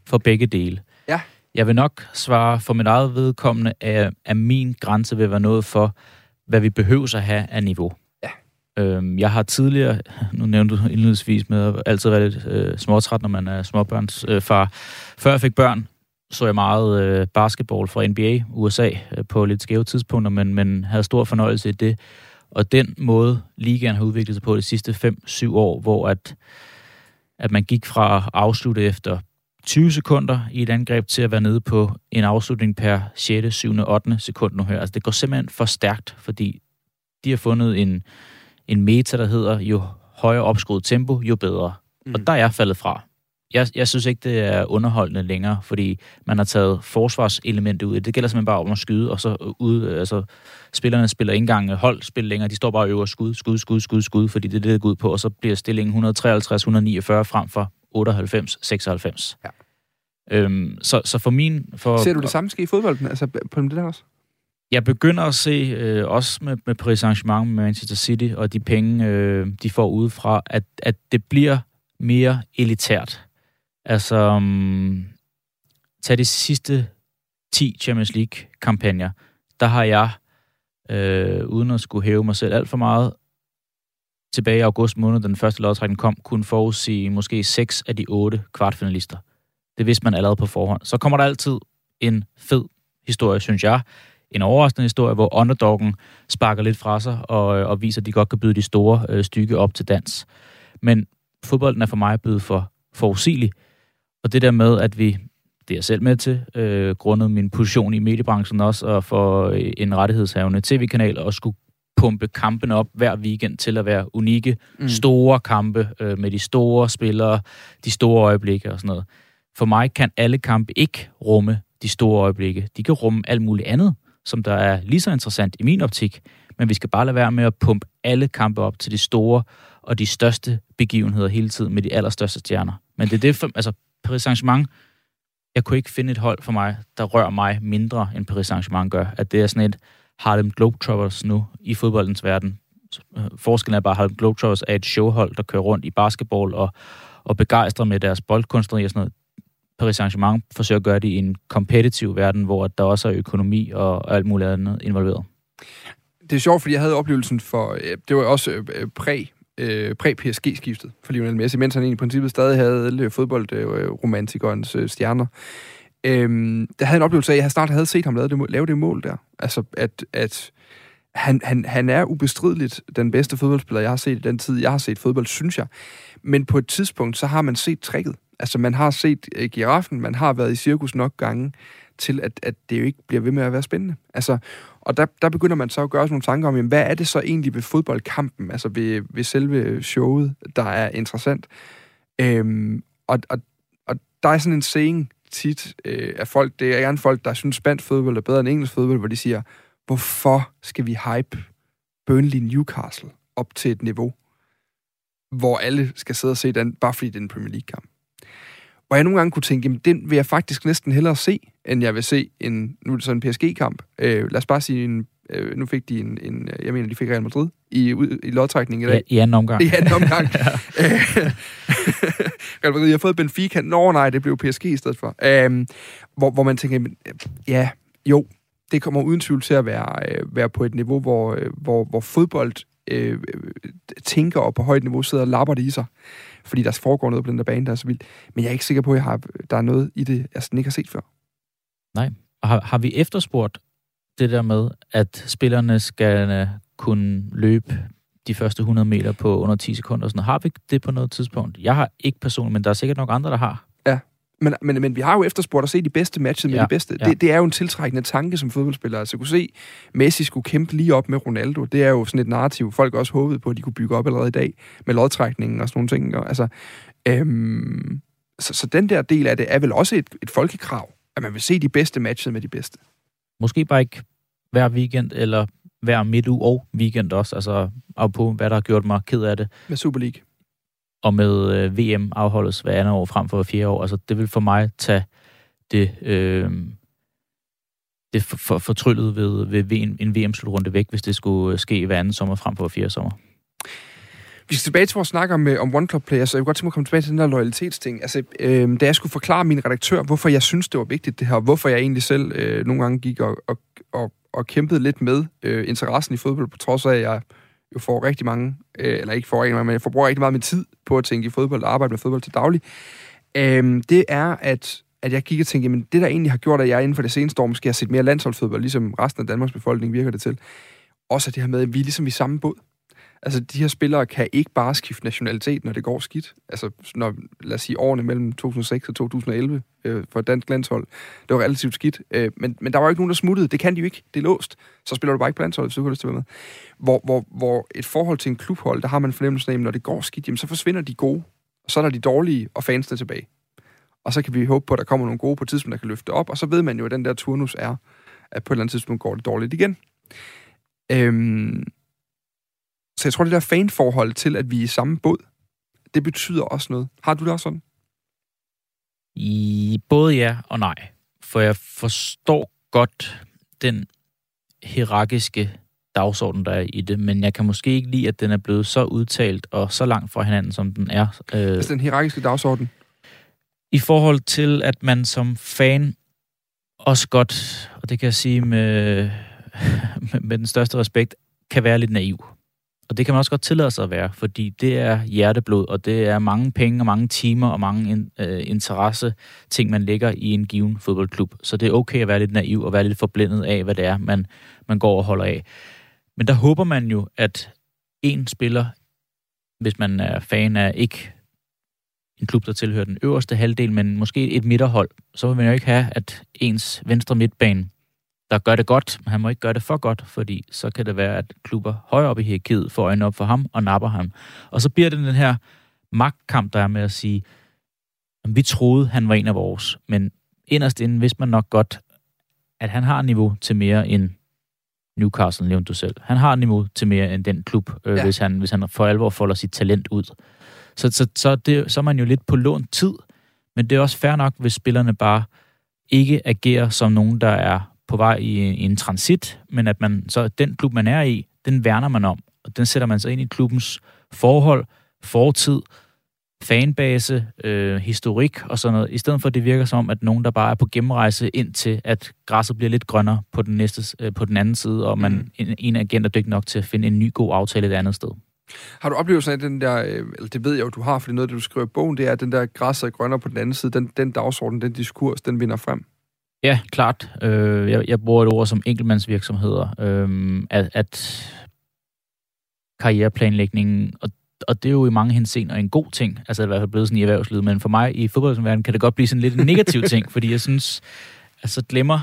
for begge dele. Ja. Jeg vil nok svare for mit eget vedkommende, at, at min grænse vil være noget for, hvad vi behøver at have af niveau. Ja. Øhm, jeg har tidligere, nu nævnte du indledningsvis med at altid være lidt øh, småtræt, når man er småbørns øh, far. Før jeg fik børn, så jeg meget øh, basketball fra NBA, USA, øh, på lidt skæve tidspunkter, men, men havde stor fornøjelse i det. Og den måde, ligaen har udviklet sig på de sidste 5-7 år, hvor at, at man gik fra at afslutte efter 20 sekunder i et angreb til at være nede på en afslutning per 6., 7., 8. sekund nu her. Altså det går simpelthen for stærkt, fordi de har fundet en, en meta, der hedder, jo højere opskruet tempo, jo bedre. Mm. Og der er jeg faldet fra. Jeg, jeg synes ikke, det er underholdende længere, fordi man har taget forsvarselementet ud. Det gælder simpelthen bare om at skyde, og så ud, altså spillerne spiller ikke engang holdspil længere. De står bare og øver skud, skud, skud, skud, skud, fordi det er det, der går ud på, og så bliver stillingen 153-149 frem for 98-96. Ja. Øhm, så, så for min... For, Ser du det samme ske i fodbolden, altså på det der også? Jeg begynder at se, øh, også med, med Paris Saint-Germain, med Manchester City, og de penge, øh, de får udefra, at, at det bliver mere elitært. Altså, um, tag de sidste 10 Champions League-kampagner, der har jeg, øh, uden at skulle hæve mig selv alt for meget, tilbage i august måned, den første lodtrækning kom, kunne forudsige måske 6 af de 8 kvartfinalister. Det vidste man allerede på forhånd. Så kommer der altid en fed historie, synes jeg. En overraskende historie, hvor underdoggen sparker lidt fra sig og, øh, og viser, at de godt kan byde de store øh, stykke op til dans. Men fodbolden er for mig blevet for forudsigelig. Og det der med, at vi, det er jeg selv med til, øh, grundet min position i mediebranchen også, og for øh, en rettighedshavende tv-kanal, og skulle pumpe kampene op hver weekend til at være unikke, mm. store kampe øh, med de store spillere, de store øjeblikke og sådan noget. For mig kan alle kampe ikke rumme de store øjeblikke. De kan rumme alt muligt andet, som der er lige så interessant i min optik, men vi skal bare lade være med at pumpe alle kampe op til de store og de største begivenheder hele tiden med de allerstørste stjerner. Men det er det, for, altså Paris Saint-Germain, jeg kunne ikke finde et hold for mig, der rører mig mindre, end Paris Saint-Germain gør. At det er sådan et Harlem Globetrotters nu i fodboldens verden. Øh, forskellen er bare, at Harlem Globetrotters er et showhold, der kører rundt i basketball og, og begejstrer med deres boldkunstneri og sådan noget. Paris Saint-Germain forsøger at gøre det i en kompetitiv verden, hvor der også er økonomi og alt muligt andet involveret. Det er sjovt, fordi jeg havde oplevelsen for, øh, det var også øh, øh præ øh, præ-PSG-skiftet for Lionel Messi, mens han i princippet stadig havde fodboldromantikernes øh, stjerner. Øhm, der havde en oplevelse af, at jeg snart havde set ham lave det, lave det mål der. Altså, at, at han, han, han er ubestrideligt den bedste fodboldspiller, jeg har set i den tid, jeg har set fodbold, synes jeg. Men på et tidspunkt, så har man set tricket. Altså, man har set øh, giraffen, man har været i cirkus nok gange, til at, at det jo ikke bliver ved med at være spændende. Altså, og der, der begynder man så at gøre sig nogle tanker om, jamen, hvad er det så egentlig ved fodboldkampen, altså ved, ved selve showet, der er interessant. Øhm, og, og, og der er sådan en saying tit øh, af folk, det er gerne folk, der synes, spansk fodbold er bedre end engelsk fodbold, hvor de siger, hvorfor skal vi hype Burnley Newcastle op til et niveau, hvor alle skal sidde og se den, bare fordi det er en Premier League-kamp. Hvor jeg nogle gange kunne tænke, jamen den vil jeg faktisk næsten hellere se, end jeg vil se en, nu er det så en PSG-kamp. Øh, lad os bare sige, en, øh, nu fik de en, en, jeg mener, de fik Real Madrid i, i lodtrækningen i dag. Ja, I anden omgang. I anden omgang. *laughs* *laughs* Real Madrid, jeg har fået Benfica. Nå nej, det blev PSG i stedet for. Øh, hvor, hvor man tænker, ja, jo, det kommer uden tvivl til at være, øh, være på et niveau, hvor, øh, hvor, hvor fodbold øh, tænker og på højt niveau sidder og lapper det i sig fordi der foregår noget på den der bane, der er så vildt. Men jeg er ikke sikker på, at jeg har, der er noget i det, jeg sådan ikke har set før. Nej. Og har, har vi efterspurgt det der med, at spillerne skal øh, kunne løbe de første 100 meter på under 10 sekunder? Sådan. Har vi det på noget tidspunkt? Jeg har ikke personligt, men der er sikkert nok andre, der har. Men, men, men vi har jo efterspurgt at se de bedste matches med ja, de bedste. Ja. Det, det er jo en tiltrækkende tanke som fodboldspiller. Altså kunne se, Messi skulle kæmpe lige op med Ronaldo. Det er jo sådan et narrativ, folk også håbede på, at de kunne bygge op allerede i dag med lodtrækningen og sådan nogle ting. Og, altså, øhm, så, så den der del af det er vel også et, et folkekrav, at man vil se de bedste matches med de bedste. Måske bare ikke hver weekend, eller hver midtuge og weekend også, altså af på, hvad der har gjort mig ked af det. Med Super League og med øh, VM afholdes hver andet år frem for fjerde år. Altså, det vil for mig tage det, øh, det for, for, fortryllet ved, ved en, en VM-slutrunde væk, hvis det skulle øh, ske hver anden sommer frem for fjerde sommer. Vi skal tilbage til vores snak om, øh, om One Club Players, så jeg vil godt tænke mig at komme tilbage til den der loyalitetsting. Altså, øh, da jeg skulle forklare min redaktør, hvorfor jeg synes, det var vigtigt det her, hvorfor jeg egentlig selv øh, nogle gange gik og, og, og, og kæmpede lidt med øh, interessen i fodbold, på trods af, at jeg jo får rigtig mange, øh, eller ikke får rigtig mange, men jeg forbruger rigtig meget min tid på at tænke i fodbold og arbejde med fodbold til daglig, øh, det er, at, at jeg gik og tænkte, men det der egentlig har gjort, at jeg inden for det seneste år måske har set mere landsholdsfodbold, ligesom resten af Danmarks befolkning virker det til, også det her med, at vi er ligesom i samme båd. Altså, de her spillere kan ikke bare skifte nationalitet, når det går skidt. Altså, når, lad os sige, årene mellem 2006 og 2011 øh, for dansk landshold, det var relativt skidt. Øh, men, men der var jo ikke nogen, der smuttede. Det kan de jo ikke. Det er låst. Så spiller du bare ikke på landsholdet, hvis du ikke har lyst til at være med. Hvor, hvor, hvor et forhold til en klubhold, der har man fornemmelsen af, at når det går skidt, jamen, så forsvinder de gode. Og så er der de dårlige, og fansene tilbage. Og så kan vi håbe på, at der kommer nogle gode på et tidspunkt, der kan løfte op. Og så ved man jo, at den der turnus er, at på et eller andet tidspunkt går det dårligt igen. Øhm, så jeg tror, det der fanforhold til, at vi er i samme båd, det betyder også noget. Har du det også sådan? I både ja og nej. For jeg forstår godt den hierarkiske dagsorden, der er i det, men jeg kan måske ikke lide, at den er blevet så udtalt og så langt fra hinanden, som den er. Øh, altså den hierarkiske dagsorden? I forhold til, at man som fan også godt, og det kan jeg sige med, med, *laughs* med den største respekt, kan være lidt naiv. Og det kan man også godt tillade sig at være, fordi det er hjerteblod, og det er mange penge og mange timer og mange in, øh, interesse ting, man lægger i en given fodboldklub. Så det er okay at være lidt naiv og være lidt forblændet af, hvad det er, man, man går og holder af. Men der håber man jo, at en spiller, hvis man er fan af ikke en klub, der tilhører den øverste halvdel, men måske et midterhold, så vil man jo ikke have, at ens venstre midtbane der gør det godt, men han må ikke gøre det for godt, fordi så kan det være, at klubber højere op i hierarkiet får øjnene op for ham og napper ham. Og så bliver det den her magtkamp, der er med at sige, at vi troede, han var en af vores, men inderst inden vidste man nok godt, at han har niveau til mere end Newcastle, nævnte du selv. Han har niveau til mere end den klub, øh, ja. hvis, han, hvis han for alvor folder sit talent ud. Så, så, så, det, så er man jo lidt på lån tid, men det er også fair nok, hvis spillerne bare ikke agerer som nogen, der er på vej i, i en transit, men at man så den klub, man er i, den værner man om, og den sætter man sig ind i klubbens forhold, fortid, fanbase, øh, historik og sådan noget, i stedet for at det virker som, at nogen, der bare er på gennemrejse ind til, at græsset bliver lidt grønnere på den, næste, øh, på den anden side, og man mm. en, en agent er dygtig nok til at finde en ny god aftale et andet sted. Har du oplevelsen af den der, øh, eller det ved jeg jo, du har, for det er noget, det du skriver i bogen, det er, at den der græsset er grønnere på den anden side, den, den dagsorden, den diskurs, den vinder frem? Ja, klart. Øh, jeg, jeg bruger et ord som enkeltmandsvirksomheder. Øh, at, at karriereplanlægningen, og, og det er jo i mange henseender en god ting, altså i hvert fald blevet sådan i erhvervslivet, men for mig i fodboldverdenen kan det godt blive sådan lidt en negativ *laughs* ting, fordi jeg synes, altså glemmer,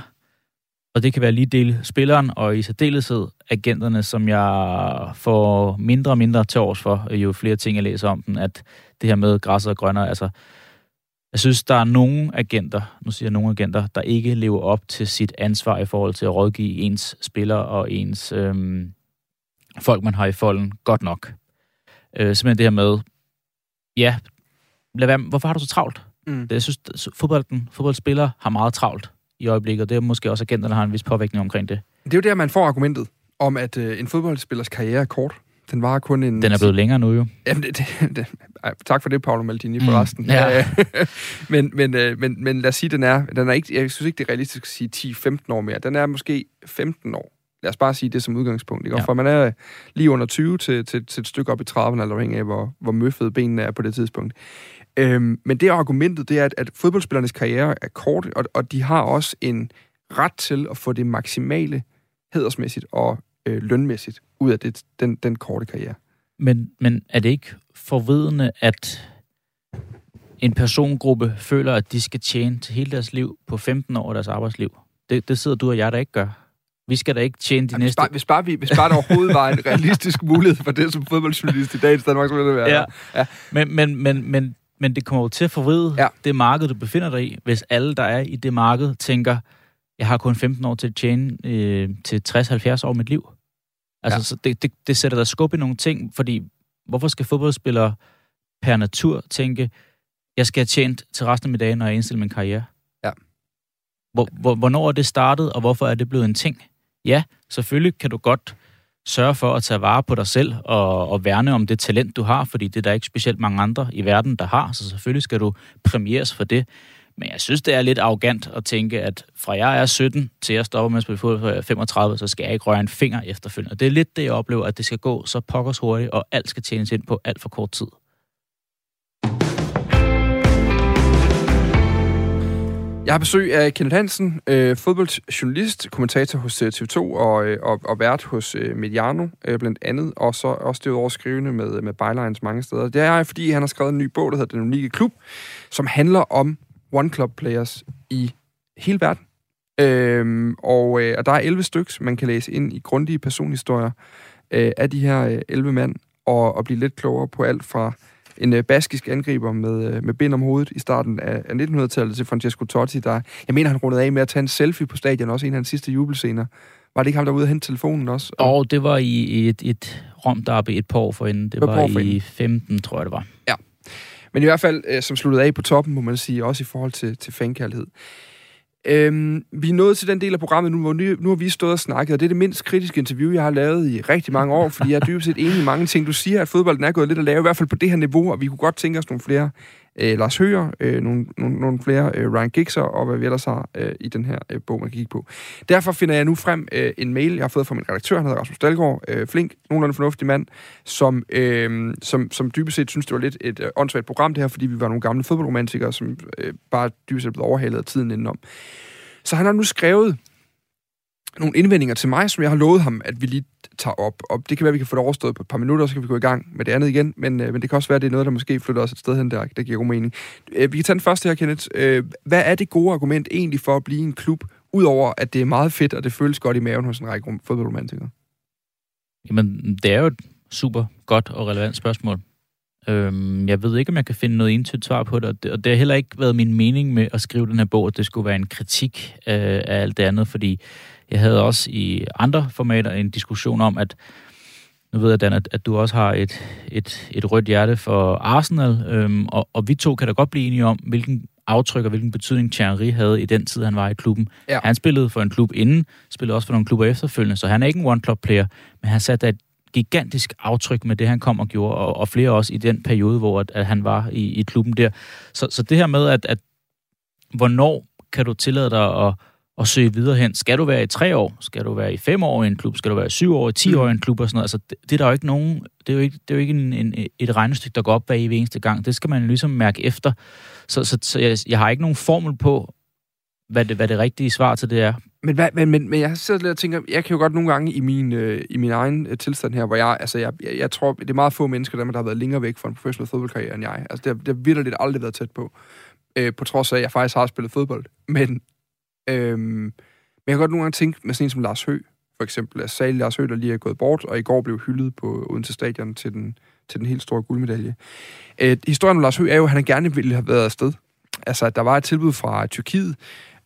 og det kan være lige del spilleren, og i særdeleshed agenterne, som jeg får mindre og mindre til års for, jo flere ting jeg læser om den, at det her med græsset og grønner, altså jeg synes, der er nogle agenter, nu siger jeg nogle agenter, der ikke lever op til sit ansvar i forhold til at rådgive ens spillere og ens øhm, folk, man har i folden, godt nok. Øh, simpelthen det her med, ja, lad være, hvorfor har du så travlt? Mm. Det, jeg synes, fodbolden, fodboldspillere har meget travlt i øjeblikket, og det er måske også agenterne, der har en vis påvirkning omkring det. Det er jo der, man får argumentet om, at øh, en fodboldspillers karriere er kort. Den var kun en... Den er blevet længere nu jo. Jamen, det, det, det, ej, tak for det, Paolo Maldini, mm, resten. Ja. *laughs* men, men, øh, men, men lad os sige, den er, den er ikke, jeg synes ikke, det er realistisk at sige 10-15 år mere. Den er måske 15 år. Lad os bare sige det som udgangspunkt. Ikke? Ja. For man er lige under 20 til, til, til et stykke op i 30'erne, eller afhængig af, hvor, hvor møffede benene er på det tidspunkt. Øhm, men det argumentet, det er, at, at fodboldspillernes karriere er kort, og, og de har også en ret til at få det maksimale hedersmæssigt og øh, lønmæssigt ud af det, den, den korte karriere. Men, men er det ikke forvidende, at en persongruppe føler, at de skal tjene til hele deres liv på 15 år af deres arbejdsliv? Det, det sidder du og jeg der ikke gør. Vi skal da ikke tjene de ja, næste... Hvis bare, hvis, bare, vi, hvis bare der overhovedet var en realistisk *laughs* mulighed for det som fodboldjournalist i dagens Danmark, så ville det være ja. ja. Men, men, men, men, men det kommer jo til at forvride ja. det marked, du befinder dig i, hvis alle, der er i det marked, tænker, jeg har kun 15 år til at tjene øh, til 60-70 år mit liv. Altså, ja. så det, det, det sætter der skub i nogle ting, fordi hvorfor skal fodboldspillere per natur tænke, jeg skal have tjent til resten af min dag, når jeg indstiller min karriere? Ja. Hvor, hvor, hvornår er det startet, og hvorfor er det blevet en ting? Ja, selvfølgelig kan du godt sørge for at tage vare på dig selv og, og værne om det talent, du har, fordi det er der ikke specielt mange andre i verden, der har, så selvfølgelig skal du premieres for det. Men jeg synes, det er lidt arrogant at tænke, at fra jeg er 17 til jeg stopper med at spille fodbold 35, så skal jeg ikke røre en finger efterfølgende. Det er lidt det, jeg oplever, at det skal gå så pokkers hurtigt, og alt skal tjenes ind på alt for kort tid. Jeg har besøg af Kenneth Hansen, øh, fodboldjournalist, kommentator hos øh, TV2 og, øh, og, og vært hos øh, Mediano øh, blandt andet, og så også derudover skrivende med, med bylines mange steder. Det er fordi han har skrevet en ny bog, der hedder Den Unikke Klub, som handler om One Club Players i hele verden. Øhm, og, øh, og der er 11 stykker, man kan læse ind i grundige personhistorier øh, af de her øh, 11 mand, og, og blive lidt klogere på alt fra en øh, baskisk angriber med, øh, med bind om hovedet i starten af, af 1900-tallet til Francesco Totti, der, jeg mener, han rundede af med at tage en selfie på stadion, også en af hans sidste jubelscener. Var det ikke ham, der var ude og hente telefonen også? Og, og det var i et, et Rom Derby et par år forinden. Det var, var i 15, tror jeg, det var. Men i hvert fald, øh, som sluttede af på toppen, må man sige, også i forhold til, til fankærlighed. Øhm, vi er nået til den del af programmet nu, hvor nu, nu har vi stået og snakket, og det er det mindst kritiske interview, jeg har lavet i rigtig mange år, fordi jeg er dybest set enig i mange ting. Du siger, at fodbolden er gået lidt at lave, i hvert fald på det her niveau, og vi kunne godt tænke os nogle flere øh, Lars Høger, øh, nogle, nogle, nogle flere øh, Ryan Giggs'er og hvad vi ellers har øh, i den her øh, bog, man kan kigge på. Derfor finder jeg nu frem øh, en mail, jeg har fået fra min redaktør, han hedder Rasmus Dalgaard, øh, flink, nogenlunde fornuftig mand, som, øh, som, som dybest set synes, det var lidt et øh, åndssvagt program det her, fordi vi var nogle gamle fodboldromantikere, som øh, bare dybest set blev overhalet af tiden indenom. Så han har nu skrevet nogle indvendinger til mig, som jeg har lovet ham, at vi lige tager op. Og det kan være, at vi kan få det overstået på et par minutter, så kan vi gå i gang med det andet igen. Men, øh, men det kan også være, at det er noget, der måske flytter os et sted hen, der, der giver god mening. Øh, vi kan tage den første her, Kenneth. Øh, hvad er det gode argument egentlig for at blive en klub, udover at det er meget fedt, og det føles godt i maven hos en række fodboldromantikere? Jamen, det er jo et super godt og relevant spørgsmål. Øhm, jeg ved ikke, om jeg kan finde noget entydigt svar på det og, det, og det har heller ikke været min mening med at skrive den her bog, at det skulle være en kritik øh, af alt det andet, fordi jeg havde også i andre formater en diskussion om, at nu ved jeg, Dan, at, at du også har et, et, et rødt hjerte for Arsenal, øhm, og, og vi to kan da godt blive enige om, hvilken aftryk og hvilken betydning Thierry havde i den tid, han var i klubben. Ja. Han spillede for en klub inden, spillede også for nogle klubber efterfølgende, så han er ikke en one-club-player, men han satte et gigantisk aftryk med det, han kom og gjorde, og, og flere også i den periode, hvor at, at han var i, i klubben der. Så, så det her med, at, at hvornår kan du tillade dig at, at søge videre hen? Skal du være i tre år? Skal du være i fem år i en klub? Skal du være i syv år, i ti år i en klub og sådan noget? Altså, det, det er der jo ikke nogen... Det er jo ikke, det er jo ikke en, en, et regnestykke, der går op bag i eneste gang. Det skal man ligesom mærke efter. Så, så, så jeg, jeg har ikke nogen formel på, hvad det, hvad det rigtige svar til det er. Men, hvad, men, men, men jeg sidder lidt og tænker, jeg kan jo godt nogle gange i min, øh, i min egen øh, tilstand her, hvor jeg, altså jeg, jeg, jeg tror, det er meget få mennesker, der, der har været længere væk fra en professionel fodboldkarriere end jeg. Altså det, det har virkelig aldrig været tæt på. Øh, på trods af, at jeg faktisk har spillet fodbold. Men, øh, men jeg kan godt nogle gange tænke med sådan en som Lars Hø, for eksempel. Altså, at særlig Lars Hø, der lige er gået bort, og i går blev hyldet på Odense Stadion til den, til den helt store guldmedalje. Øh, historien om Lars Hø er jo, at han gerne ville have været afsted. Altså, at der var et tilbud fra Tyrkiet,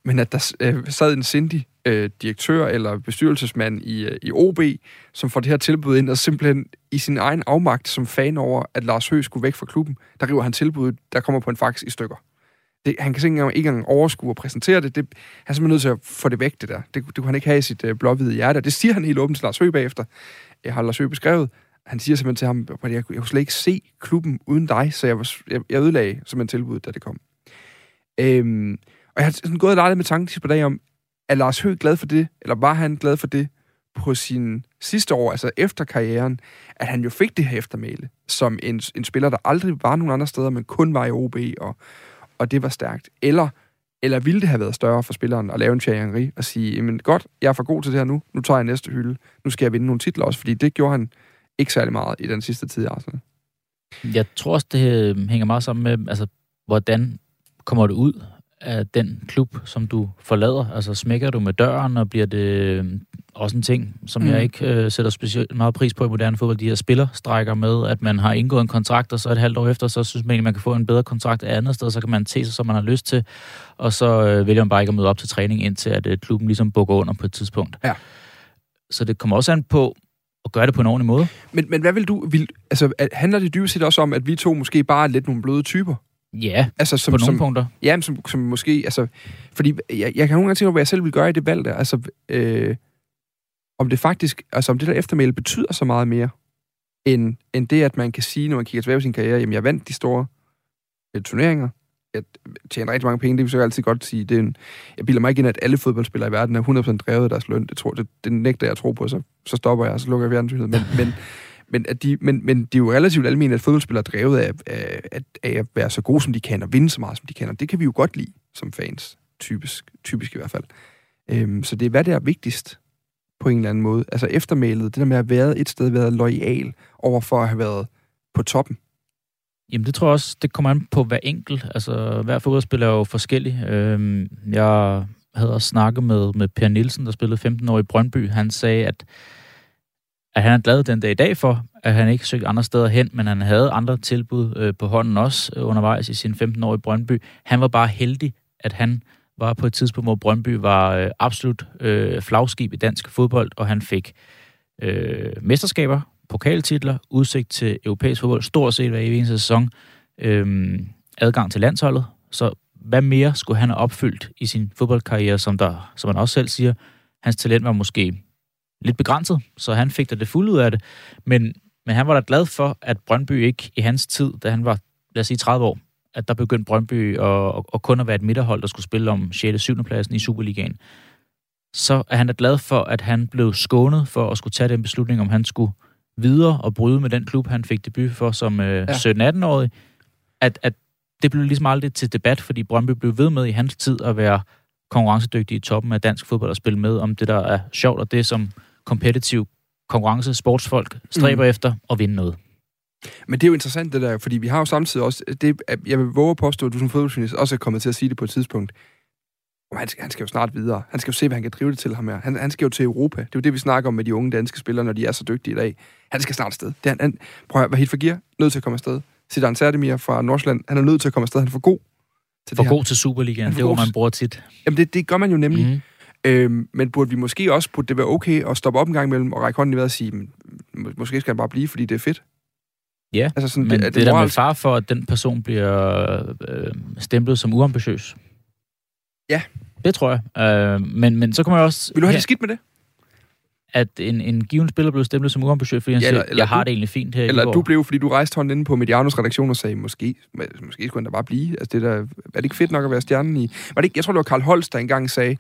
men at der øh, sad en sindig øh, direktør eller bestyrelsesmand i, øh, i OB, som får det her tilbud ind, og simpelthen i sin egen afmagt som fan over, at Lars Høgh skulle væk fra klubben, der river han tilbuddet, der kommer på en fax i stykker. Det, han kan ikke engang, ikke engang overskue og præsentere det. det. Han er simpelthen nødt til at få det væk, det der. Det, det kunne han ikke have i sit øh, blåhvide hjerte. Det siger han helt åbent til Lars Høgh bagefter. Jeg har Lars Høgh beskrevet. Han siger simpelthen til ham, at jeg, jeg kunne slet ikke se klubben uden dig, så jeg, var, jeg, jeg ødelagde simpelthen tilbuddet, da det kom. Øhm, og jeg har sådan gået og leget med tanken på dag om, er Lars Høgh glad for det, eller var han glad for det på sin sidste år, altså efter karrieren, at han jo fik det her eftermæle, som en, en spiller, der aldrig var nogen andre steder, men kun var i OB, og, og det var stærkt. Eller, eller ville det have været større for spilleren at lave en Thierry Henry og sige, men godt, jeg er for god til det her nu, nu tager jeg næste hylde, nu skal jeg vinde nogle titler også, fordi det gjorde han ikke særlig meget i den sidste tid i Arsenal. Jeg tror også, det øh, hænger meget sammen med, altså, hvordan kommer det ud? Af den klub, som du forlader? Altså smækker du med døren, og bliver det øh, også en ting, som mm. jeg ikke øh, sætter specielt meget pris på i moderne fodbold, de her spillerstrækker med, at man har indgået en kontrakt, og så et halvt år efter, så synes man, at man kan få en bedre kontrakt et andet sted, så kan man te sig, som man har lyst til, og så øh, vælger man bare ikke at møde op til træning, indtil at øh, klubben ligesom bukker under på et tidspunkt. Ja. Så det kommer også an på, at gøre det på en ordentlig måde. Men, men hvad vil du... Vil, altså, handler det dybest set også om, at vi to måske bare er lidt nogle bløde typer? Ja, altså, som, på nogle som, punkter. Ja, som, som måske... Altså, fordi jeg, jeg kan nogle gange tænke hvad jeg selv vil gøre i det valg der. Altså, øh, om det faktisk... Altså, om det der eftermæle betyder så meget mere, end, end det, at man kan sige, når man kigger tilbage på sin karriere, jamen, jeg vandt de store øh, turneringer, jeg tjener rigtig mange penge, det vil så altid godt sige. Det er en, jeg bilder mig ikke ind, at alle fodboldspillere i verden er 100% drevet af deres løn. Det, tror, det, det nægter jeg at tro på, så, så stopper jeg, og så lukker jeg fjernsynet. Men, men, men, at de, men, men de er jo relativt almindeligt, at fodboldspillere er drevet af, af, af, af at være så gode, som de kan, og vinde så meget, som de kan. Og det kan vi jo godt lide som fans. typisk, typisk i hvert fald. Øhm, så det er, hvad der er vigtigst på en eller anden måde. Altså eftermælet, det der med at have været et sted, været lojal over for at have været på toppen. Jamen det tror jeg også, det kommer an på hver enkelt. Altså hver fodboldspiller er jo forskellig. Øhm, jeg havde også snakket med, med Per Nielsen, der spillede 15 år i Brøndby. Han sagde, at, at han er glad den dag i dag for, at han ikke søgte andre steder hen, men han havde andre tilbud øh, på hånden også øh, undervejs i sin 15 år i Brøndby. Han var bare heldig, at han var på et tidspunkt, hvor Brøndby var øh, absolut øh, flagskib i dansk fodbold, og han fik øh, mesterskaber, pokaltitler, udsigt til europæisk fodbold, stort set hver eneste sæson, øh, adgang til landsholdet. Så hvad mere skulle han have opfyldt i sin fodboldkarriere, som, der, som han også selv siger, hans talent var måske lidt begrænset, så han fik da det fulde ud af det. Men, men han var da glad for, at Brøndby ikke i hans tid, da han var, lad os sige, 30 år, at der begyndte Brøndby at, at kun at være et midterhold, der skulle spille om 6. og 7. pladsen i Superligaen. Så er han da glad for, at han blev skånet for at skulle tage den beslutning, om han skulle videre og bryde med den klub, han fik debut for som øh, ja. 17-18-årig. At, at det blev ligesom aldrig til debat, fordi Brøndby blev ved med i hans tid at være konkurrencedygtig i toppen af dansk fodbold og spille med om det, der er sjovt, og det som kompetitiv konkurrence, sportsfolk stræber mm. efter at vinde noget. Men det er jo interessant det der, fordi vi har jo samtidig også, det, jeg vil våge at påstå, at du som fodboldjournalist også er kommet til at sige det på et tidspunkt. Han skal, han skal jo snart videre. Han skal jo se, hvad han kan drive det til ham her. Han, han skal jo til Europa. Det er jo det, vi snakker om med de unge danske spillere, når de er så dygtige i dag. Han skal snart afsted. Det er, han, prøv at være helt forgiver. Nødt til at komme afsted. Sidan Serdemir fra Nordsjælland, han er nødt til at komme afsted. Han er for god til for det god til Superligaen, det er man bruger tit. Jamen, det, det gør man jo nemlig. Mm. Øhm, men burde vi måske også, burde det være okay at stoppe op en gang imellem og række hånden i vejret og sige, måske skal han bare blive, fordi det er fedt? Ja, altså sådan, men det, det, det er der med far for, at den person bliver øh, stemplet som uambitiøs. Ja. Det tror jeg. Øh, men, men så kommer jeg også... Vil du have det skidt med det? At en, en given spiller blev stemplet som uambitiøs, fordi han ja, eller, siger, eller jeg du, har det egentlig fint her Eller du blev, fordi du rejste hånden inde på Medianos redaktion og sagde, måske, måske skulle han da bare blive. Altså, det der, er det ikke fedt nok at være stjernen i... Var det ikke, jeg tror, det var Karl Holst, der engang sagde,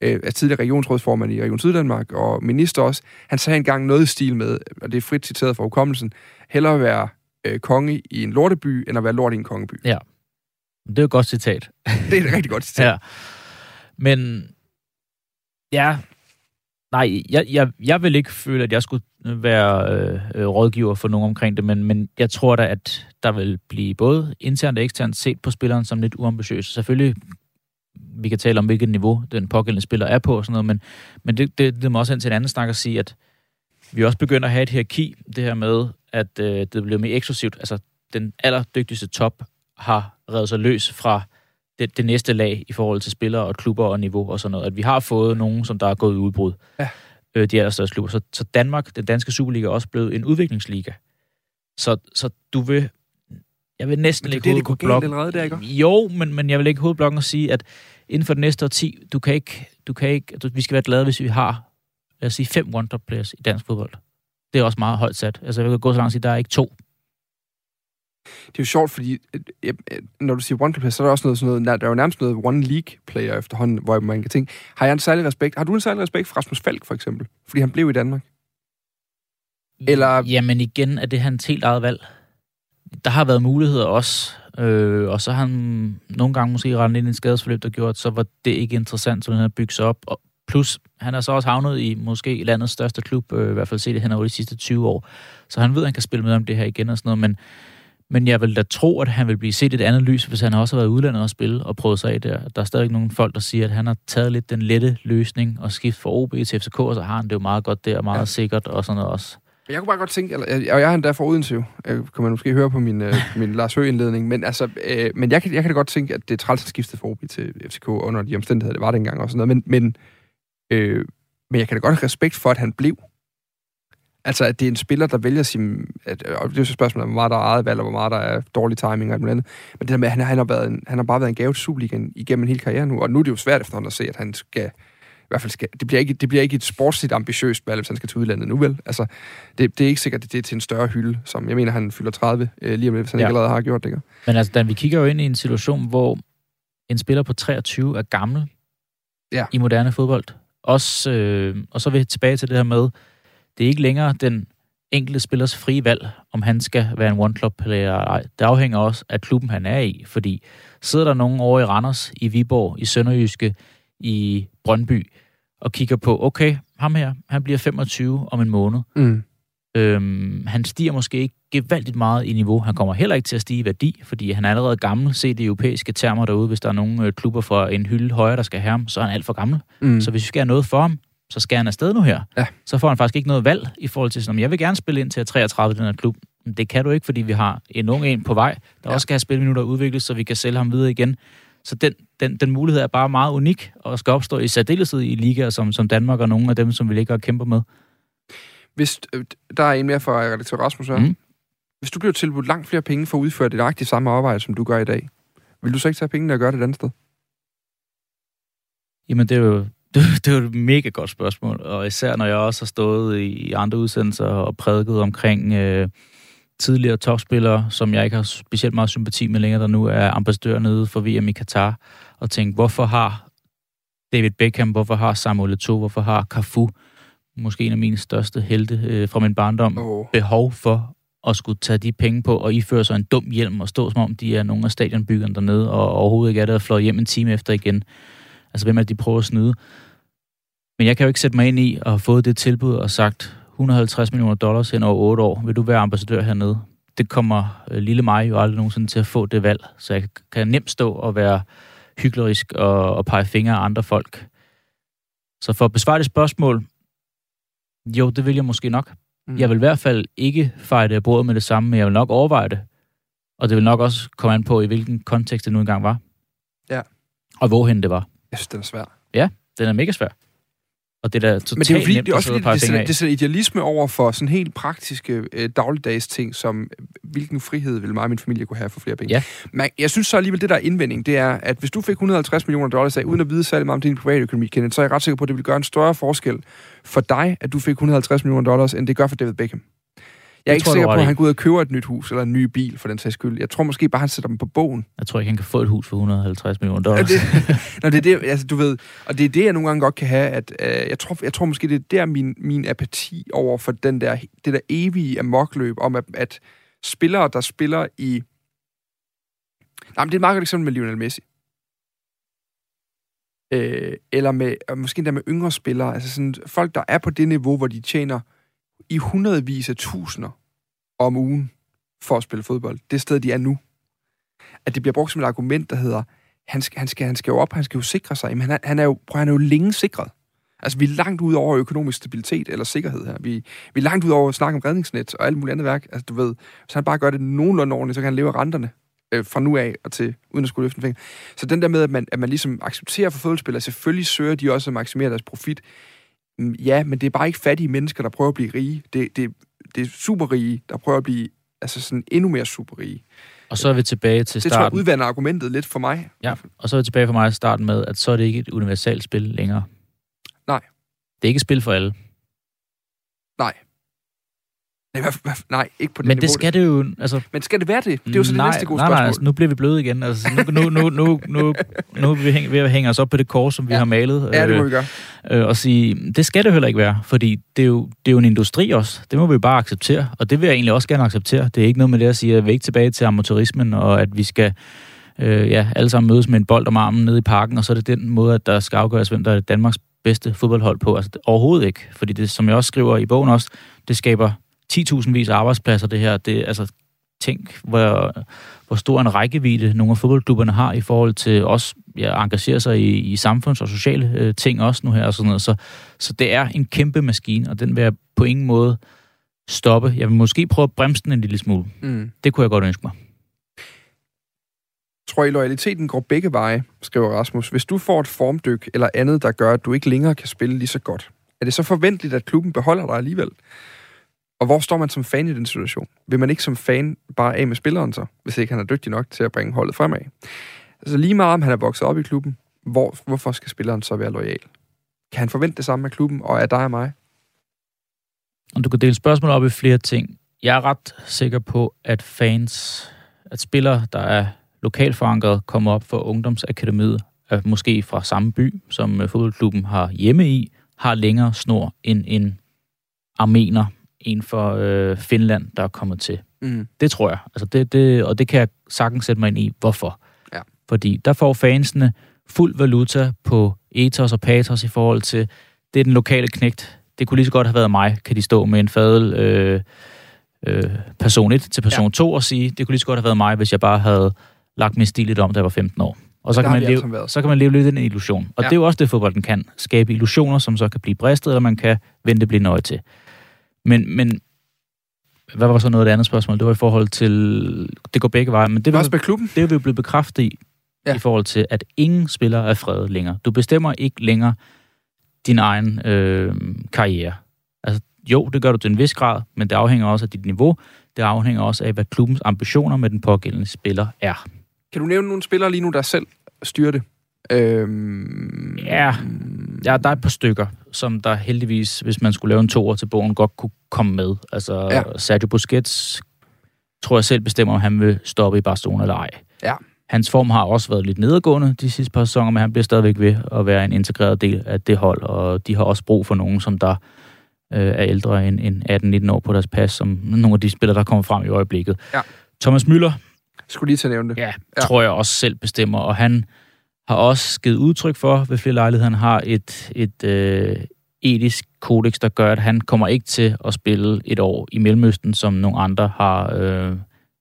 øh, er tidligere regionsrådsformand i Region Syddanmark, og minister også, han sagde engang noget i stil med, og det er frit citeret fra hukommelsen, hellere være øh, konge i en lorteby, end at være lort i en kongeby. Ja. Det er et godt citat. det er et rigtig godt citat. *laughs* ja. Men ja, nej, jeg, jeg, jeg vil ikke føle, at jeg skulle være øh, øh, rådgiver for nogen omkring det, men, men jeg tror da, at der vil blive både internt og eksternt set på spilleren som lidt uambitiøs. Selvfølgelig vi kan tale om, hvilket niveau den pågældende spiller er på og sådan noget, men, men det, det, det må også hen til en anden snak at sige, at vi også begynder at have et hierarki, det her med, at øh, det bliver mere eksklusivt. Altså, den allerdygtigste top har reddet sig løs fra det, det næste lag i forhold til spillere og klubber og niveau og sådan noget. At vi har fået nogen, som der er gået i udbrud. Ja. Øh, de allerstørste klubber. Så, så Danmark, den danske Superliga, er også blevet en udviklingsliga. Så, så du vil jeg vil næsten men det ikke det, det allerede der, ikke? Jo, men, men jeg vil ikke hovedblokken og sige, at inden for det næste årti, du kan ikke, du kan ikke, du, vi skal være glade, hvis vi har, lad os sige, fem wonder players i dansk fodbold. Det er også meget højt sat. Altså, jeg vil gå så langt at sige, der er ikke to. Det er jo sjovt, fordi øh, når du siger one player, så er der også noget sådan noget, der er jo nærmest noget one league player efterhånden, hvor man kan tænke, har jeg en særlig respekt? Har du en særlig respekt for Rasmus Falk, for eksempel? Fordi han blev i Danmark? Eller... Jamen igen, er det hans helt eget valg der har været muligheder også, øh, og så har han nogle gange måske rettet ind i en skadesforløb, der gjorde, så var det ikke interessant, så han har bygget sig op. Og plus, han er så også havnet i måske landets største klub, øh, i hvert fald set det hen over de sidste 20 år. Så han ved, at han kan spille med om det her igen og sådan noget, men, men jeg vil da tro, at han vil blive set et andet lys, hvis han også har været udlandet og spille og prøvet sig af der. Der er stadig nogle folk, der siger, at han har taget lidt den lette løsning og skift fra OB til FCK, og så har han det jo meget godt der, meget ja. sikkert og sådan noget også. Jeg kunne bare godt tænke, eller, og jeg er endda fra Odense jo, kan man måske høre på min, øh, *laughs* min Lars Høgh-indledning, men, altså, øh, men jeg, kan, jeg kan da godt tænke, at det er træls at skifte fra OB til FCK under de omstændigheder, det var dengang og sådan noget, men, men, øh, men jeg kan da godt have respekt for, at han blev. Altså, at det er en spiller, der vælger sin... At, og det er jo så spørgsmålet, hvor meget der er eget valg, og hvor meget der er dårlig timing og alt andet. Men det der med, at han, han, har, været en, han har bare været en gave til Superligaen igennem en hel karriere nu, og nu er det jo svært efterhånden at se, at han skal hvert fald skal, det bliver ikke, det bliver ikke et sportsligt ambitiøst valg, hvis han skal til udlandet nu, vel? Altså, det, det er ikke sikkert, at det er til en større hylde, som jeg mener, han fylder 30 øh, lige om lidt, hvis han ja. ikke allerede har gjort det. Ikke? Men altså, Dan, vi kigger jo ind i en situation, hvor en spiller på 23 er gammel ja. i moderne fodbold. Også, øh, og så vil jeg tilbage til det her med, det er ikke længere den enkelte spillers frie valg, om han skal være en one-club-player eller ej. Det afhænger også af klubben, han er i, fordi sidder der nogen over i Randers, i Viborg, i Sønderjyske, i Brøndby, og kigger på, okay, ham her, han bliver 25 om en måned. Mm. Øhm, han stiger måske ikke gevaldigt meget i niveau. Han kommer heller ikke til at stige i værdi, fordi han er allerede gammel. Se de europæiske termer derude. Hvis der er nogle øh, klubber fra en hylde højere, der skal have ham, så er han alt for gammel. Mm. Så hvis vi skal have noget for ham, så skal han afsted nu her. Ja. Så får han faktisk ikke noget valg i forhold til sådan, jeg vil gerne spille ind til 33 i den her klub. Men det kan du ikke, fordi vi har en ung en på vej, der Ja. også skal have spilminutter udviklet, så vi kan sælge ham videre igen. Så den, den, den mulighed er bare meget unik, og skal opstå i særdeleshed i ligaer som, som Danmark og nogle af dem, som vi ligger og kæmper med. Hvis, øh, der er en mere fra redaktør Rasmus her. Mm. Hvis du bliver tilbudt langt flere penge for at udføre det nøjagtigt samme arbejde, som du gør i dag, vil du så ikke tage pengene og gøre det et andet sted? Jamen, det er jo *laughs* det, det er jo et mega godt spørgsmål, og især når jeg også har stået i andre udsendelser og prædiket omkring øh, tidligere topspillere, som jeg ikke har specielt meget sympati med længere, der nu er ambassadør nede for VM i Katar, og tænkt, hvorfor har David Beckham, hvorfor har Samuel Eto'o, hvorfor har Cafu, måske en af mine største helte øh, fra min barndom, Oh. behov for at skulle tage de penge på og iføre sig en dum hjelm og stå som om de er nogle af stadionbyggerne dernede og overhovedet ikke er der og fløjet hjem en time efter igen. Altså hvem er det, de prøver at snyde? Men jeg kan jo ikke sætte mig ind i at have fået det tilbud og sagt 150 millioner dollars hen over 8 år. Vil du være ambassadør hernede? Det kommer øh, lille mig jo aldrig nogensinde til at få det valg. Så jeg kan nemt stå og være hyklerisk og, og pege fingre af andre folk. Så for at besvare det spørgsmål, jo, det vil jeg måske nok. Mm. Jeg vil i hvert fald ikke fejre det af bordet med det samme, men jeg vil nok overveje det. Og det vil nok også komme an på, i hvilken kontekst det nu engang var. Ja. Og hvorhen det var. Jeg synes, den er svær. Den er mega svær. Og det er da totalt Men det er jo fordi, nemt det er også fordi, det, sætter, det sætter idealisme over for sådan helt praktiske øh, dagligdags ting, som øh, hvilken frihed vil mig og min familie kunne have for flere penge. Ja. Men jeg synes så alligevel, det der er indvending, det er, at hvis du fik 150 millioner dollars af, uden at vide særlig meget om din private økonomi, Kenneth, så er jeg ret sikker på, at det vil gøre en større forskel for dig, at du fik 150 millioner dollars, end det gør for David Beckham. Jeg er ikke tror sikker på, at han går ud og køber et nyt hus, eller en ny bil, for den sags skyld. Jeg tror måske bare, han sætter dem på bogen. Jeg tror ikke, han kan få et hus for 150 millioner Ja, dollars. det, Nå, det er det, altså, du ved, og det er det, jeg nogle gange godt kan have, at øh, jeg, tror, jeg tror måske, det er der min, min apati over for den der, det der evige amokløb om, at, at spillere, der spiller i... Nej, men det er et meget godt eksempel med Lionel Messi. Øh, eller med, måske endda med yngre spillere, altså sådan folk, der er på det niveau, hvor de tjener i hundredvis af tusinder om ugen for at spille fodbold. Det sted, de er nu. At det bliver brugt som et argument, der hedder, han skal, han skal, han skal jo op, han skal jo sikre sig. Men han er, han er jo, prøv, han er jo længe sikret. Altså, vi er langt ud over økonomisk stabilitet eller sikkerhed her. Vi, vi er langt ud over at snakke om redningsnet og alt muligt andet værk. Altså, du ved, hvis han bare gør det nogenlunde ordentligt, så kan han leve af renterne øh, fra nu af og til, uden at skulle løfte en finger. Så den der med, at man, at man ligesom accepterer for fodboldspillere, selvfølgelig søger de også at maksimere deres profit. Mm, Ja, men det er bare ikke fattige mennesker, der prøver at blive rige. Det, det, det er superrige, der prøver at blive altså sådan endnu mere superrige. Og så er vi tilbage til Det tror jeg starten. udvander argumentet lidt for mig. Ja, og så er vi tilbage for mig at starte med, at så er det ikke et universelt spil længere. Nej. Det er ikke et spil for alle. Nej, hvad, hvad, nej ikke på det Men niveau. det skal det jo... Altså, Men skal det være det? Det er jo så det nej, næste gode nej, spørgsmål. Nej, altså, nu bliver vi bløde igen. Altså, nu, nu, nu, nu, nu, nu er vi hæng- ved at hænge os op på det kors, som vi Ja. har malet. ja, det må øh, vi gøre. øh, og sige, det skal det heller ikke være, fordi det er, jo, det er jo en industri også. Det må vi bare acceptere, og det vil jeg egentlig også gerne acceptere. Det er ikke noget med det at sige, at vi ikke tilbage til amatørismen, og at vi skal øh, ja, alle sammen mødes med en bold om armen nede i parken, og så er det den måde, at der skal afgøres, hvem der er Danmarks bedste fodboldhold på. Altså det, overhovedet ikke, fordi det, som jeg også skriver i bogen også, det skaber 10.000 vis af arbejdspladser, det her. Det, altså, tænk, hvor, hvor stor en rækkevidde nogle af fodboldklubberne har i forhold til også ja, engagere sig i, i samfunds- og sociale øh, ting også nu her. Og sådan noget. Så, så det er en kæmpe maskine, og den vil jeg på ingen måde stoppe. Jeg vil måske prøve at bremse den en lille smule. Mm. Det kunne jeg godt ønske mig. Tror I, loyaliteten går begge veje, skriver Rasmus. Hvis du får et formdyk eller andet, der gør, at du ikke længere kan spille lige så godt, er det så forventeligt, at klubben beholder dig alligevel? Og hvor står man som fan i den situation? Vil man ikke som fan bare af med spilleren så, hvis ikke han er dygtig nok til at bringe holdet fremad? Altså lige meget om han er vokset op i klubben, hvor, hvorfor skal spilleren så være lojal? Kan han forvente det samme af klubben, og af dig og mig? Og du kan dele spørgsmål op i flere ting. Jeg er ret sikker på, at fans, at spillere, der er lokalt forankret, kommer op for ungdomsakademiet, er måske fra samme by, som øh, fodboldklubben har hjemme i, har længere snor end en armener en for øh, Finland, der er kommet til. Mm. Det tror jeg. Altså det, det, og det kan jeg sagtens sætte mig ind i. Hvorfor? Ja. Fordi der får fansene fuld valuta på ethos og pathos i forhold til, det er den lokale knægt. Det kunne lige så godt have været mig, kan de stå med en fadel øh, øh, person 1 til person ja. 2 og sige, det kunne lige så godt have været mig, hvis jeg bare havde lagt min stil lidt om, da jeg var 15 år. Og så kan, man leve, været. så kan man leve lidt i den illusion. Og Ja. det er jo også det, fodbolden kan. Skabe illusioner, som så kan blive bristet, eller man kan vente blive nøje til. Men, men hvad var så noget af det andet spørgsmål? Det var i forhold til... Det går begge veje, men det, også med klubben. det er vi blevet bekræftet i, ja. i forhold til, at ingen spiller er fredet længere. Du bestemmer ikke længere din egen øh, karriere. Altså, jo, det gør du til en vis grad, men det afhænger også af dit niveau. Det afhænger også af, hvad klubbens ambitioner med den pågældende spiller er. Kan du nævne nogle spillere lige nu, der selv styrer det? Øhm, Ja. Ja, der er et par stykker, som der heldigvis, hvis man skulle lave en toer til bogen, godt kunne komme med. Altså, Ja. Sergio Busquets tror jeg selv bestemmer, om han vil stoppe i Barcelona eller ej. Ja. Hans form har også været lidt nedadgående de sidste par sæsoner, men han bliver stadigvæk ved at være en integreret del af det hold, og de har også brug for nogen, som der øh, er ældre end, end 18-19 år på deres pas, som nogle af de spillere, der kommer frem i øjeblikket. Ja. Thomas Müller, Skulle lige til at nævne det. Ja. ja. tror jeg også selv bestemmer, og han har også givet udtryk for ved flere lejligheder, han har et, et øh, etisk kodex, der gør, at han kommer ikke til at spille et år i Mellemøsten, som nogle andre har øh,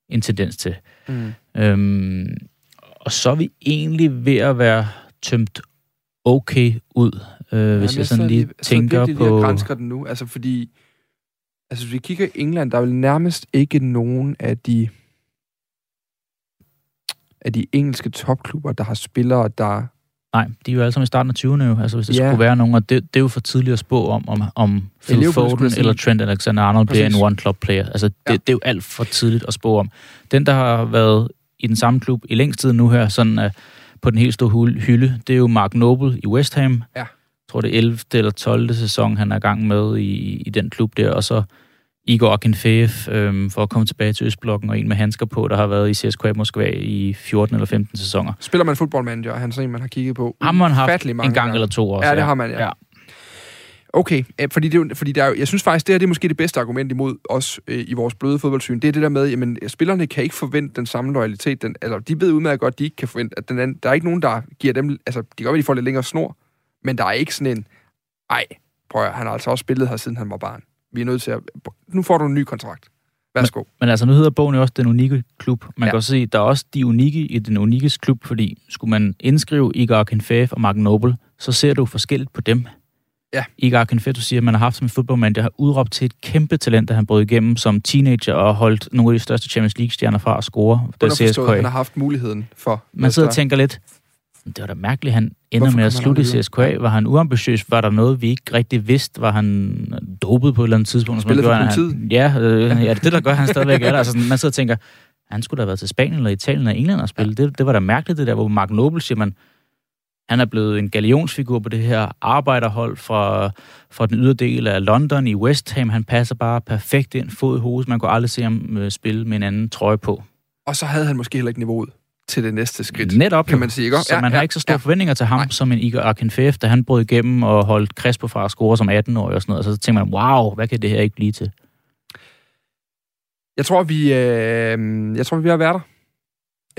en tendens til. Mm. Øhm, og så er vi egentlig ved at være tømt okay ud, øh, hvis jeg sådan lige tænker virkelig på... Gransker den nu, altså fordi... Altså, hvis vi kigger i England, der er vel nærmest ikke nogen af de af de engelske topklubber, der har spillere, der... Nej, de er jo alle sammen i starten af 20'erne jo. Altså, hvis der Ja. ja. skulle være nogen, og det, det er jo for tidligt at spå om, om, om Phil skulle Foden eller Trent Alexander-Arnold bliver en one-club-player. Altså, det, Ja. ja. det er jo alt for tidligt at spå om. Den, der har været i den samme klub i længst tid nu her, sådan uh, på den helt store hylde, det er jo Mark Noble i West Ham. Ja. Jeg tror, det er 11. eller 12. sæson, han er i gang med i, i den klub der, og så Igor Akinfeev, øhm, for at komme tilbage til Østblokken, og en med handsker på, der har været i CSKA Moskva i 14 eller 15 sæsoner. Spiller man fodboldmanager, han er sådan en, man har kigget på. Har man haft en gang eller to også. Ja, det har man, ja. ja. Okay, øh, fordi, det, fordi der er, jeg synes faktisk, det her det er måske det bedste argument imod os øh, i vores bløde fodboldsyn. Det er det der med, jamen, spillerne kan ikke forvente den samme loyalitet. Den, altså, de ved udmærket godt, at de ikke kan forvente, at den anden, der er ikke nogen, der giver dem, altså, de kan godt være, de får lidt længere snor, men der er ikke sådan en, ej, prøv at, han har altså også spillet her, siden han var barn. Vi er nødt til at, nu får du en ny kontrakt. Værsgo. Men altså, nu hedder bogen jo også Den Unikke Klub. Man Ja. kan også se, der er også de unikke i Den Unikkes Klub, fordi skulle man indskrive Igor Akinfeev og Mark Noble, så ser du forskelligt på dem. Ja. Igor Akinfeev, du siger, at man har haft som en fodboldmand, der har udråbt til et kæmpe talent, da han brød igennem som teenager og holdt nogle af de største Champions League-stjerner fra at score. Der Underforstået, han har haft muligheden for... Man sidder og tænker lidt, det var da mærkeligt, han ender Hvorfor med at slutte i CSKA. Var han uambitiøs? Var der noget, vi ikke rigtig vidste? Var han dopet på et eller andet tidspunkt? Spillede for Gjorde han- politiet? Ja, øh, ja, det er det, der gør, han stadigvæk er der. Altså, man sidder og tænker, han skulle da have været til Spanien eller Italien eller England og spille. Det, det var da mærkeligt, det der, hvor Mark Noble siger, man, han er blevet en galionsfigur på det her arbejderhold fra, fra den ydre del af London i West Ham. Han passer bare perfekt ind, fod i hovedet. Man kunne aldrig se ham øh, spille med en anden trøje på. Og så havde han måske heller ikke niveauet til det næste skridt. Netop, kan man sige, ikke? Så Ja, man ja, har ikke så store ja. forventninger til ham, Nej. Som en Igor Akinfeev, da han brød igennem og holdt Crespo fra at score som 18-årig og sådan noget. Og så tænker man, wow, hvad kan det her ikke blive til? Jeg tror, vi, øh, jeg tror, vi er ved at være der.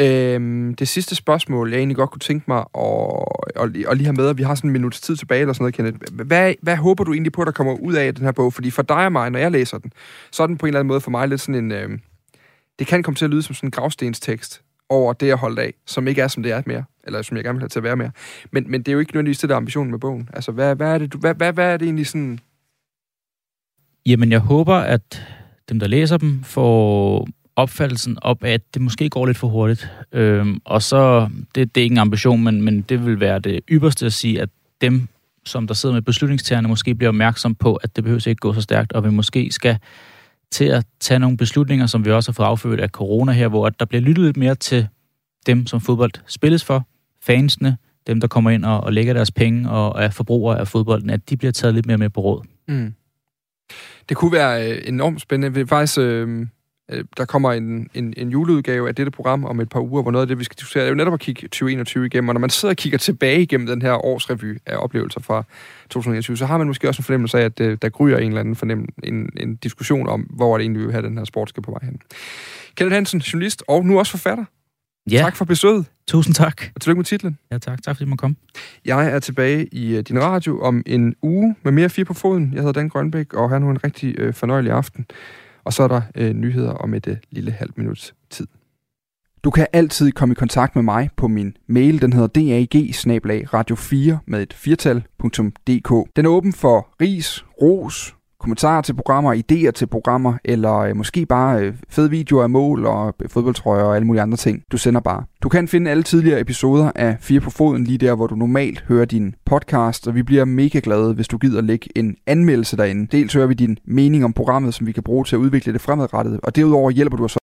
Øh, det sidste spørgsmål, jeg egentlig godt kunne tænke mig at, at, at lige have med, og vi har sådan en minuts tid tilbage eller sådan noget, Kenneth. Hvad, hvad håber du egentlig på, der kommer ud af den her bog? Fordi for dig og mig, når jeg læser den, så er den på en eller anden måde for mig lidt sådan en... Øh, det kan komme til at lyde som sådan en gravstenstekst over det, jeg holdt af, som ikke er, som det er mere, eller som jeg gerne vil have til at være mere. Men, men det er jo ikke nødvendigvis det, der er ambitionen med bogen. Altså, hvad, hvad, er, det, du, hvad, hvad, hvad er det egentlig sådan... Jamen, jeg håber, at dem, der læser dem, får opfattelsen op at det måske går lidt for hurtigt. Øhm, og så, det, det er ikke en ambition, men, men det vil være det ypperste at sige, at dem, som der sidder med beslutningstagerne, måske bliver opmærksom på, at det behøver ikke gå så stærkt, og vi måske skal til at tage nogle beslutninger, som vi også har fået affødt af corona her, hvor der bliver lyttet lidt mere til dem, som fodbold spilles for, fansene, dem, der kommer ind og, og lægger deres penge og er forbrugere af fodbolden, at de bliver taget lidt mere med på råd. Mm. Det kunne være øh, enormt spændende. Vi faktisk, Øh, der kommer en, en, en juleudgave af dette program om et par uger, hvor noget af det, vi skal diskutere, er jo netop at kigge 2021 igennem. Og når man sidder og kigger tilbage igennem den her årsrevy af oplevelser fra 2021, så har man måske også en fornemmelse af, at øh, der gryer en eller anden fornem, en, en diskussion om, hvor det egentlig vil have den her sport skal på vej hen. Kenneth Hansen, journalist og nu også forfatter. Ja. Tak for besøget. Tusind tak. Og tillykke med titlen. Ja, tak. Tak fordi du kom. Jeg er tilbage i uh, din radio om en uge med mere fire på foden. Jeg hedder Dan Grønbæk, og har nu en rigtig uh, fornøjelig aften. Og så er der øh, nyheder om et øh, lille halvt minuts tid. Du kan altid komme i kontakt med mig på min mail. Den hedder dag radio 4 med et firtal.dk. Den er åben for ris, ros, kommentarer til programmer, idéer til programmer, eller øh, måske bare øh, fede videoer af mål og øh, fodboldtrøjer og alle mulige andre ting. Du sender bare. Du kan finde alle tidligere episoder af Fire på Foden lige der, hvor du normalt hører din podcast, og vi bliver mega glade, hvis du gider lægge en anmeldelse derinde. Dels hører vi din mening om programmet, som vi kan bruge til at udvikle det fremadrettet, og derudover hjælper du os